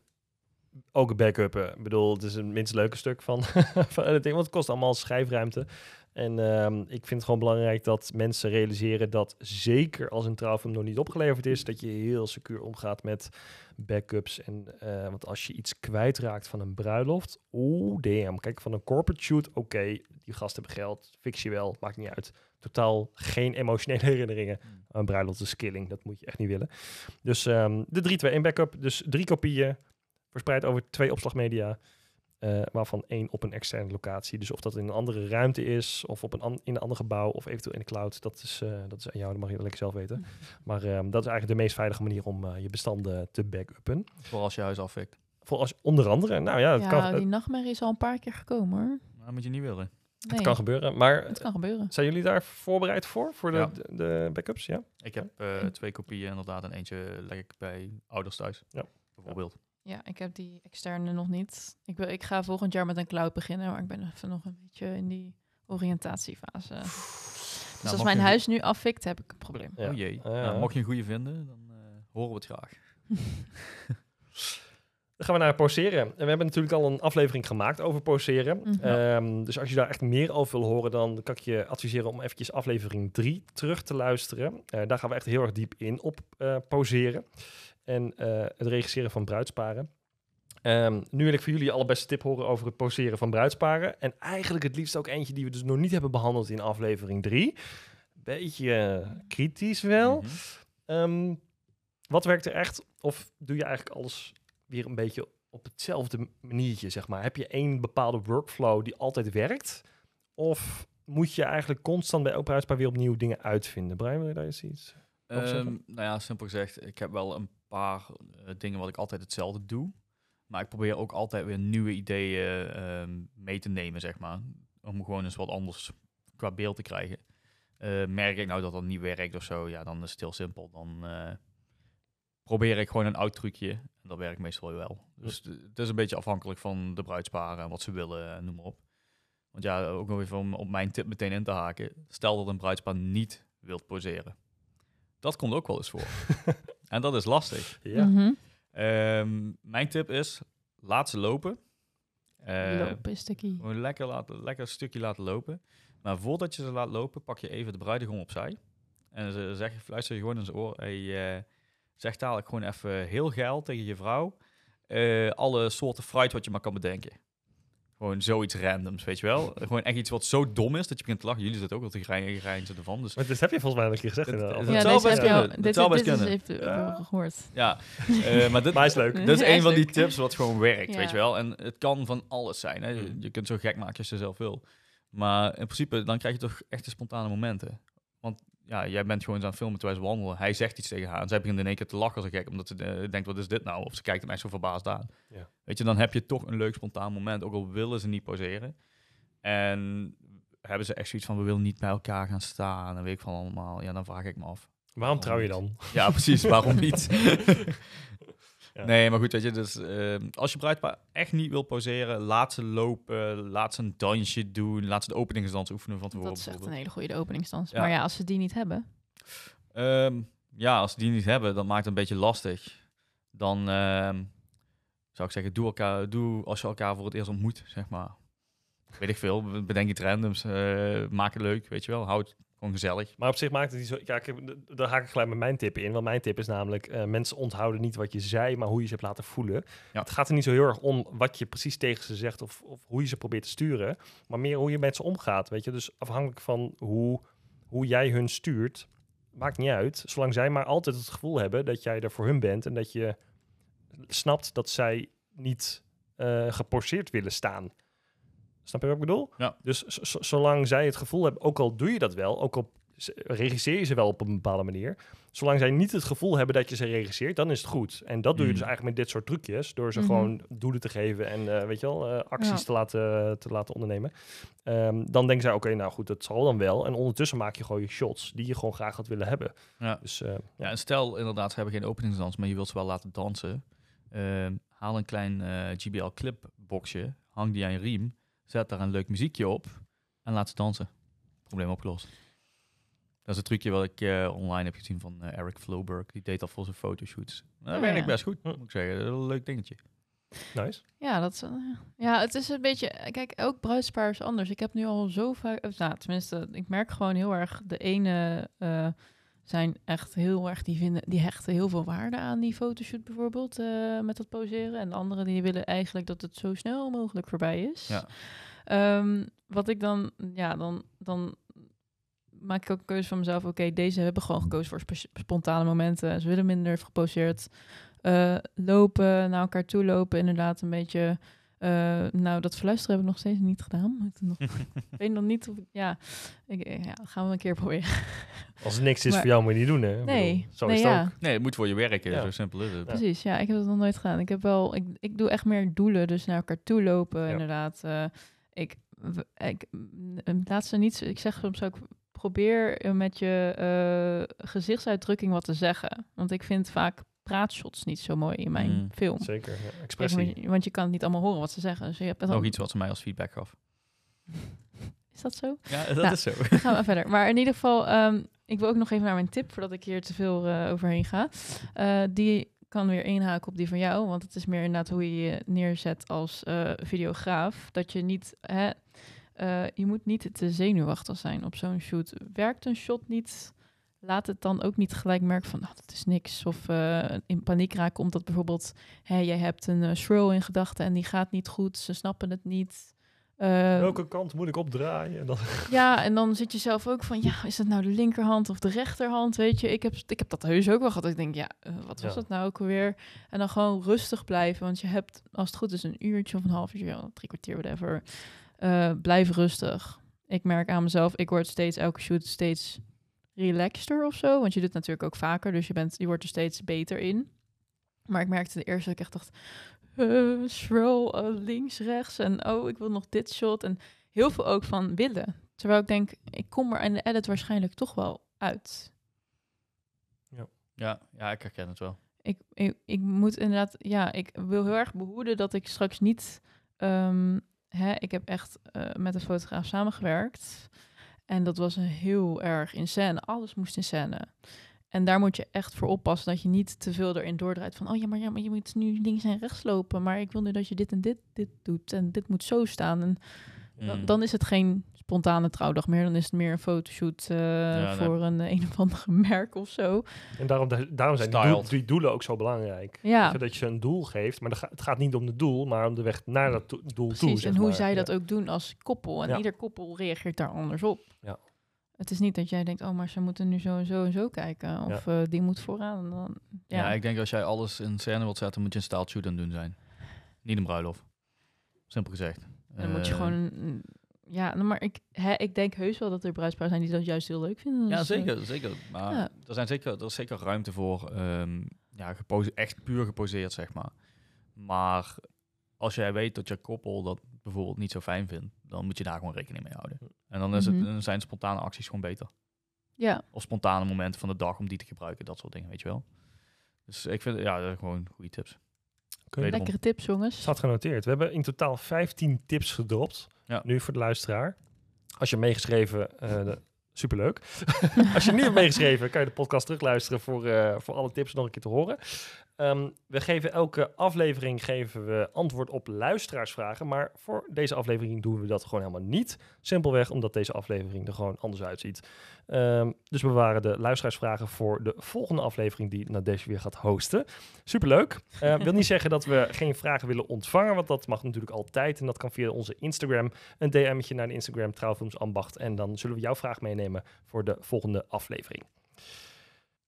B: ook backuppen. Ik bedoel, het is een minst leuke stuk van, van het ding, want het kost allemaal schrijfruimte. En ehm, ik vind het gewoon belangrijk dat mensen realiseren dat zeker als een trouwfilm nog niet opgeleverd is, dat je heel secuur omgaat met backups. En, eh, want als je iets kwijtraakt van een bruiloft, oeh, damn. Kijk, van een corporate shoot, oké, die gasten hebben geld, fix je wel, maakt niet uit. Totaal geen emotionele herinneringen. Een bruiloft is killing, dat moet je echt niet willen. Dus ehm, de 3-2-1 backup, dus drie kopieën, verspreid over twee opslagmedia. Eh, waarvan één op een externe locatie. Dus of dat in een andere ruimte is, of op een an- in een ander gebouw, of eventueel in de cloud, dat is, eh, dat is aan jou, dat mag je lekker zelf weten. Maar ehm, dat is eigenlijk de meest veilige manier om eh, je bestanden te backuppen.
C: Voor als je huis afvikt.
B: Voor als, onder andere, nou ja, het,
A: Ja,
B: kan,
A: die
B: het,
A: nachtmerrie is al een paar keer gekomen hoor.
C: Dat moet je niet willen.
A: Nee,
B: kan gebeuren. Maar
A: het kan gebeuren.
B: zijn jullie daar voorbereid voor, voor de,
C: Ja.
B: de, de backups? Ja?
C: Ik heb eh, twee kopieën inderdaad en eentje leg ik bij ouders thuis.
B: Ja.
C: Bijvoorbeeld.
A: Ja, ik heb die externe nog niet. Ik, wil, ik ga volgend jaar met een cloud beginnen, maar ik ben even nog een beetje in die oriëntatiefase. Dus
C: Nou,
A: als
C: mag
A: mijn
C: je-
A: huis nu afvikt, heb ik een probleem.
B: Ja.
C: Oh jee.
B: Ja.
C: Nou, mocht je een goede vinden, dan eh, horen we het graag.
B: Dan gaan we naar poseren. En we hebben natuurlijk al een aflevering gemaakt over poseren.
A: Mhm.
B: Ehm, dus als je daar echt meer over wil horen, dan kan ik je adviseren om eventjes aflevering 3 terug te luisteren. Eh, daar gaan we echt heel erg diep in op eh, poseren. En eh, het regisseren van bruidsparen. Ehm, nu wil ik voor jullie allerbeste tip horen over het poseren van bruidsparen. En eigenlijk het liefst ook eentje die we dus nog niet hebben behandeld in aflevering 3. Beetje eh, kritisch wel.
C: Mhm.
B: Ehm, wat werkt er echt? Of doe je eigenlijk alles weer een beetje op hetzelfde maniertje, zeg maar? Heb je één bepaalde workflow die altijd werkt? Of moet je eigenlijk constant bij elk bruidspaar weer opnieuw dingen uitvinden? Brian, wil je daar eens iets?
C: Ehm, nou ja, simpel gezegd, ik heb wel een paar eh, dingen wat ik altijd hetzelfde doe. Maar ik probeer ook altijd weer nieuwe ideeën ehm, mee te nemen, zeg maar. Om gewoon eens wat anders qua beeld te krijgen. Eh, merk ik nou dat dat niet werkt of zo, ja, dan is het heel simpel. Dan eh, probeer ik gewoon een oud trucje. En dat werkt meestal wel. Dus het is een beetje afhankelijk van de bruidsparen en wat ze willen, en noem maar op. Want ja, ook nog even om op mijn tip meteen in te haken. Stel dat een bruidspaar niet wilt poseren. Dat komt ook wel eens voor. en dat is lastig.
B: Ja.
A: Mhm.
C: Ehm, mijn tip is, laat ze lopen. Eh,
A: Lopen is
C: gewoon lekker, laten, lekker een stukje laten lopen. Maar voordat je ze laat lopen, pak je even de bruidegom opzij. En ze zeg, fluister je gewoon in zijn oor. Hey, eh, zeg dadelijk gewoon even heel geil tegen je vrouw. eh, alle soorten fruit wat je maar kan bedenken. Gewoon zoiets randoms, weet je wel. Gewoon echt iets wat zo dom is dat je begint te lachen. Jullie zitten ook wel te grijnzen ervan. Dus
B: Maar dit heb je volgens mij al een keer gezegd.
C: Het-
A: Ja,
C: zou best
A: heb je al-
C: kunnen. Dat
A: dit,
C: zou
A: dit
C: best
A: is
C: kunnen.
A: even
B: Ja.
A: gehoord.
C: ja, eh, maar dit,
B: Maar is leuk.
C: Dit is een van die tips wat gewoon werkt,
A: Ja.
C: weet je wel. En het kan van alles zijn. Hè. Je,
B: Mm.
C: je kunt zo gek maken als je zelf wil. Maar in principe, dan krijg je toch echt de spontane momenten. Want ja, jij bent gewoon aan het filmen terwijl ze wandelen. Hij zegt iets tegen haar en zij begint in één keer te lachen als een gek. Omdat ze eh, denkt, wat is dit nou? Of ze kijkt hem echt zo verbaasd aan.
B: Ja.
C: Weet je, dan heb je toch een leuk spontaan moment. Ook al willen ze niet poseren. En hebben ze echt zoiets van, we willen niet bij elkaar gaan staan. En weet ik van allemaal. Ja, dan vraag ik me af.
B: Waarom trouw je dan?
C: Ja, precies. Waarom niet?
B: Ja.
C: Nee, maar goed, weet je, dus ehm, als je bruidpaar echt niet wil poseren, laat ze lopen, laat ze een dansje doen, laat ze de openingsdans oefenen van tevoren
A: Dat is echt een hele goede openingsdans.
C: Ja.
A: Maar ja, als ze die niet hebben.
C: Ehm, ja, als ze die niet hebben, dat maakt het een beetje lastig. Dan ehm, zou ik zeggen, doe, elkaar, doe als je elkaar voor het eerst ontmoet, zeg maar. Weet ik veel, bedenk iets randoms, eh, maak het leuk, weet je wel, houd gewoon gezellig.
B: Maar op zich maakt het niet zo... Ja, ik daar haak ik gelijk met mijn tip in. Want mijn tip is namelijk... eh, mensen onthouden niet wat je zei, maar hoe je ze hebt laten voelen.
C: Ja.
B: Het gaat er niet zo heel erg om wat je precies tegen ze zegt... Of, of hoe je ze probeert te sturen. Maar meer hoe je met ze omgaat, weet je. Dus afhankelijk van hoe, hoe jij hun stuurt... Maakt niet uit. Zolang zij maar altijd het gevoel hebben dat jij er voor hun bent... en dat je snapt dat zij niet eh geporceerd willen staan. Snap je wat ik bedoel?
C: Ja.
B: Dus zolang zij het gevoel hebben, ook al doe je dat wel, ook al regisseer je ze wel op een bepaalde manier, zolang zij niet het gevoel hebben dat je ze regisseert, dan is het goed. En dat doe je
C: Mm.
B: dus eigenlijk met dit soort trucjes, door ze
A: Mhm.
B: gewoon doelen te geven en eh, weet je wel, eh, acties
A: Ja.
B: te, laten, te laten ondernemen. Ehm, dan denken zij, oké, nou goed, dat zal dan wel. En ondertussen maak je gewoon je shots die je gewoon graag had willen hebben.
C: Ja.
B: Dus eh,
C: Ja, en stel inderdaad, ze hebben geen openingsdans, maar je wilt ze wel laten dansen. Ehm, haal een klein eh, GBL clipboxje, hang die aan je riem, zet daar een leuk muziekje op en laat ze dansen. Probleem opgelost. Dat is een trucje wat ik eh, online heb gezien van eh, Eric Floberg. Die deed dat voor zijn fotoshoots. Dat
A: Oh,
C: werkt
A: ja.
C: best goed, moet ik zeggen. Dat is een leuk dingetje.
B: Nice.
A: Ja, dat is, eh, ja, het is een beetje... Kijk, elk bruidspaar is anders. Ik heb nu al zo vaak... of Nou, tenminste, ik merk gewoon heel erg... De ene eh, zijn echt heel erg... Die, vinden, die hechten heel veel waarde aan die fotoshoot bijvoorbeeld. eh, met dat poseren. En de anderen die willen eigenlijk dat het zo snel mogelijk voorbij is.
C: Ja.
A: Ehm, wat ik dan... Ja, dan... dan maak ik ook een keuze van mezelf. Oké, deze hebben gewoon gekozen voor sp- spontane momenten. Ze willen minder geposeerd eh, lopen, naar elkaar toe lopen. Inderdaad, een beetje. Eh, nou, dat verluisteren heb ik nog steeds niet gedaan. Nog, ik weet nog niet of ik. Ja, ik, eh, ja, gaan we een keer proberen.
B: Als het niks is
A: Maar-
B: voor jou, moet je niet doen, hè?
A: Nee,
B: bedoel, zo
A: nee,
B: is het
A: ja.
B: ook.
C: Nee, het moet voor je werken.
B: Ja.
C: Zo simpel is het.
A: Precies, ja, ik heb dat nog nooit gedaan. Ik heb wel, ik, ik doe echt meer doelen, dus naar elkaar toe lopen,
B: Ja.
A: inderdaad. Eh, ik, w- ik, mm, laat ze niet, ik zeg soms ook, probeer met je eh, gezichtsuitdrukking wat te zeggen. Want ik vind vaak praatshots niet zo mooi in mijn
C: Mm.
A: film.
B: Zeker, ja. Expressie.
A: want, je, want je kan niet allemaal horen wat ze zeggen. Dus je hebt het
C: Nog
A: al-
C: iets wat ze mij als feedback gaf.
A: Is dat zo?
C: Ja, dat
A: Nou,
C: is zo.
A: Dan gaan we verder. Maar in ieder geval, ehm, ik wil ook nog even naar mijn tip voordat ik hier te veel eh, overheen ga. Eh, die kan weer inhaken op die van jou, want het is meer inderdaad hoe je je neerzet als eh, videograaf. Dat je niet, hè, eh, je moet niet te zenuwachtig zijn op zo'n shoot. Werkt een shot niet, laat het dan ook niet gelijk merken van, nou, dat is niks. Of eh, in paniek raken omdat bijvoorbeeld, hè, jij hebt een uh, swirl in gedachten en die gaat niet goed, ze snappen het niet. Eh,
B: Welke kant moet ik opdraaien? En dan...
A: ja, en dan zit je zelf ook van, ja, is het nou de linkerhand of de rechterhand? Weet je, ik heb, ik heb dat heus ook wel gehad. Ik denk, ja, eh, wat was
B: Ja.
A: dat nou ook alweer? En dan gewoon rustig blijven, want je hebt, als het goed is, een uurtje of een half uur, ja, drie kwartier, whatever. Blijf rustig. Ik merk aan mezelf, ik word steeds, elke shoot steeds relaxter of zo. Want je doet het natuurlijk ook vaker, dus je, bent, je wordt er steeds beter in. Maar ik merkte de eerste dat ik echt dacht, eh, scroll eh, links, rechts en oh, ik wil nog dit shot. En heel veel ook van willen. Terwijl ik denk, ik kom er in de edit waarschijnlijk toch wel uit.
C: Ja, ja, ik herken het wel.
A: Ik, ik, ik moet inderdaad, ja, ik wil heel erg behoeden dat ik straks niet. ehm, hè, ik heb echt eh, met een fotograaf samengewerkt. En dat was een heel erg in scène. Alles moest in scène. En daar moet je echt voor oppassen dat je niet te veel erin doordraait van, oh ja, maar ja, maar je moet nu links en rechts lopen, maar ik wil nu dat je dit en dit, dit doet en dit moet zo staan. En dan,
C: Mm.
A: dan is het geen spontane trouwdag meer, dan is het meer een fotoshoot eh,
C: nee.
A: voor een een of andere merk of zo.
B: En daarom, daarom zijn die, doel- die doelen ook zo belangrijk.
A: Ja.
B: Dat je een doel geeft, maar het gaat niet om het doel, maar om de weg naar dat to- doel toe.
A: Precies, en hoe
B: maar.
A: zij
B: Ja.
A: dat ook doen als koppel. En
B: Ja.
A: ieder koppel reageert daar anders op.
B: Ja.
A: Het is niet dat jij denkt, oh, maar ze moeten nu zo en zo en zo kijken. Of eh, die moet vooraan. En dan,
C: Ja.
A: ja.
C: ik denk als jij alles in scène wilt zetten, moet je een shoot aan doen zijn. Niet een bruiloft. Simpel gezegd.
A: En dan moet je
C: Eh,
A: gewoon... Ja, nou, maar ik, hè, ik denk heus wel dat er bruidsparen zijn die dat juist heel leuk vinden.
C: Ja,
A: Dus, eh,
C: zeker, zeker. Maar
A: ja.
C: er, zijn zeker, er is zeker ruimte voor ehm, ja, gepose- echt puur geposeerd, zeg maar. Maar als jij weet dat je koppel dat bijvoorbeeld niet zo fijn vindt, dan moet je daar gewoon rekening mee houden. En dan, is
A: Mhm.
C: het, dan zijn spontane acties gewoon beter.
A: ja,
C: Of spontane momenten van de dag om die te gebruiken, dat soort dingen, weet je wel. Dus ik vind, ja, dat zijn gewoon goede tips.
A: Lekkere tips, jongens.
B: Staat genoteerd. We hebben in totaal 15 tips gedropt.
C: Ja.
B: Nu voor de luisteraar. Als je meegeschreven, eh, de- superleuk. Als je niet hebt meegeschreven, kan je de podcast terugluisteren voor, eh, voor alle tips nog een keer te horen. Ehm, we geven elke aflevering geven we antwoord op luisteraarsvragen. Maar voor deze aflevering doen we dat gewoon helemaal niet. Simpelweg omdat deze aflevering er gewoon anders uitziet. Ehm, dus we bewaren de luisteraarsvragen voor de volgende aflevering die Nadege weer gaat hosten. Superleuk. Eh wil niet zeggen dat we geen vragen willen ontvangen, want dat mag natuurlijk altijd. En dat kan via onze Instagram. Een DM'tje naar de Instagram Trouwfilms Ambacht. En dan zullen we jouw vraag meenemen voor de volgende aflevering.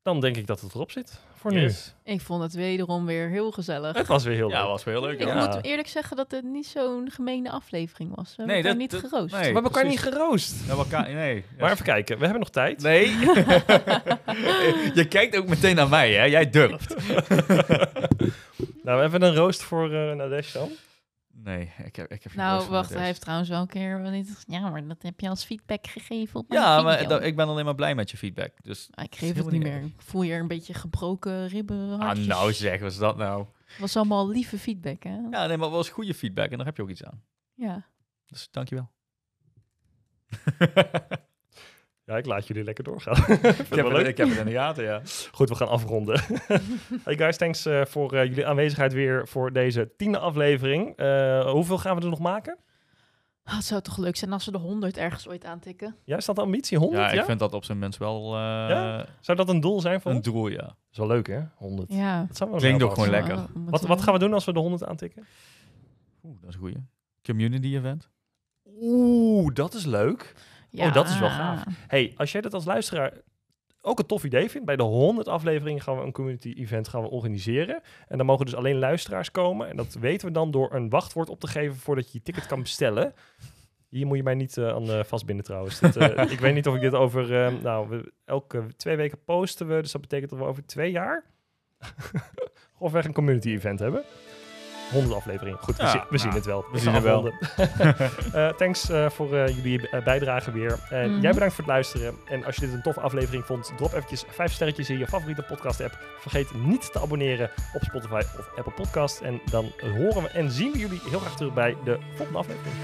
B: Dan denk ik dat het erop zit voor
C: Yes.
A: Ik vond het wederom weer heel gezellig.
B: nu. Het was weer heel
C: Ja,
B: leuk.
C: was wel heel leuk.
A: Ik
C: ja.
A: moet eerlijk zeggen dat het niet zo'n gemene aflevering was. We
C: Nee,
A: hebben elkaar
C: dat-
A: niet
C: dat-
A: geroost.
C: nee.
B: maar we elkaar niet geroost.
C: Ja, elkaar, nee.
B: Maar even kijken, we hebben nog tijd.
C: Nee. je kijkt ook meteen naar mij, hè? Jij durft.
B: Nou, we hebben een roost voor eh Nadesh dan.
C: Nee, ik heb, ik heb
A: Nou, wacht, hij heeft trouwens wel een keer wel niet. Ja, maar dat heb je als feedback gegeven op mijn
C: Ja, maar dat- ik ben alleen maar blij met je feedback. Dus,
A: Ah, ik geef het niet meer. Ik voel hier een beetje gebroken ribben.
C: ah, nou zeg, wat is dat nou?
A: Het was allemaal lieve feedback, hè? Ja.
C: Ja, nee, maar het was goede feedback en daar heb je ook iets aan. Dus dankjewel.
B: Ja, ik laat jullie lekker doorgaan.
C: Ik heb, het, ik heb het in de gaten, ja.
B: Goed, we gaan afronden. hey guys, thanks eh, voor eh, jullie aanwezigheid weer voor deze tiende aflevering. Eh, hoeveel gaan we er nog maken?
A: Ah, het zou toch leuk zijn als we de 100 ergens ooit aantikken.
B: Ja, is dat de ambitie? 100?
C: Ja,
B: Ja,
C: ik vind dat op zijn minst wel eh,
B: Ja? Zou dat een doel zijn voor
C: een doel, ja.
B: Dat is wel leuk, hè? 100.
A: Ja.
B: Dat zou wel
C: Klinkt ook gewoon lekker.
B: Wat, wat gaan we doen als we de 100 aantikken?
C: Oeh, dat is een goeie. Community event.
B: Oeh, dat is leuk. Oh, dat is wel gaaf. Hey, als jij dat als luisteraar ook een tof idee vindt, bij de 100 afleveringen gaan we een community event gaan we organiseren. En dan mogen dus alleen luisteraars komen. En dat weten we dan door een wachtwoord op te geven voordat je je ticket kan bestellen. Hier moet je mij niet eh, aan eh, vastbinden trouwens. Dit, eh, ik weet niet of ik dit over... nou, we, elke twee weken posten we. Dus dat betekent dat we over twee jaar... grofweg een community event hebben. 100 afleveringen. Goed, we,
C: Ja,
B: zien, we zien het wel.
C: we zien het wel.
B: Eh, thanks eh, voor eh, jullie bijdrage weer. En
A: Mhm.
B: jij bedankt voor het luisteren. En als je dit een toffe aflevering vond, drop eventjes vijf sterretjes in je favoriete podcast app. Vergeet niet te abonneren op Spotify of Apple Podcast. En dan horen we en zien we jullie heel graag terug bij de volgende aflevering.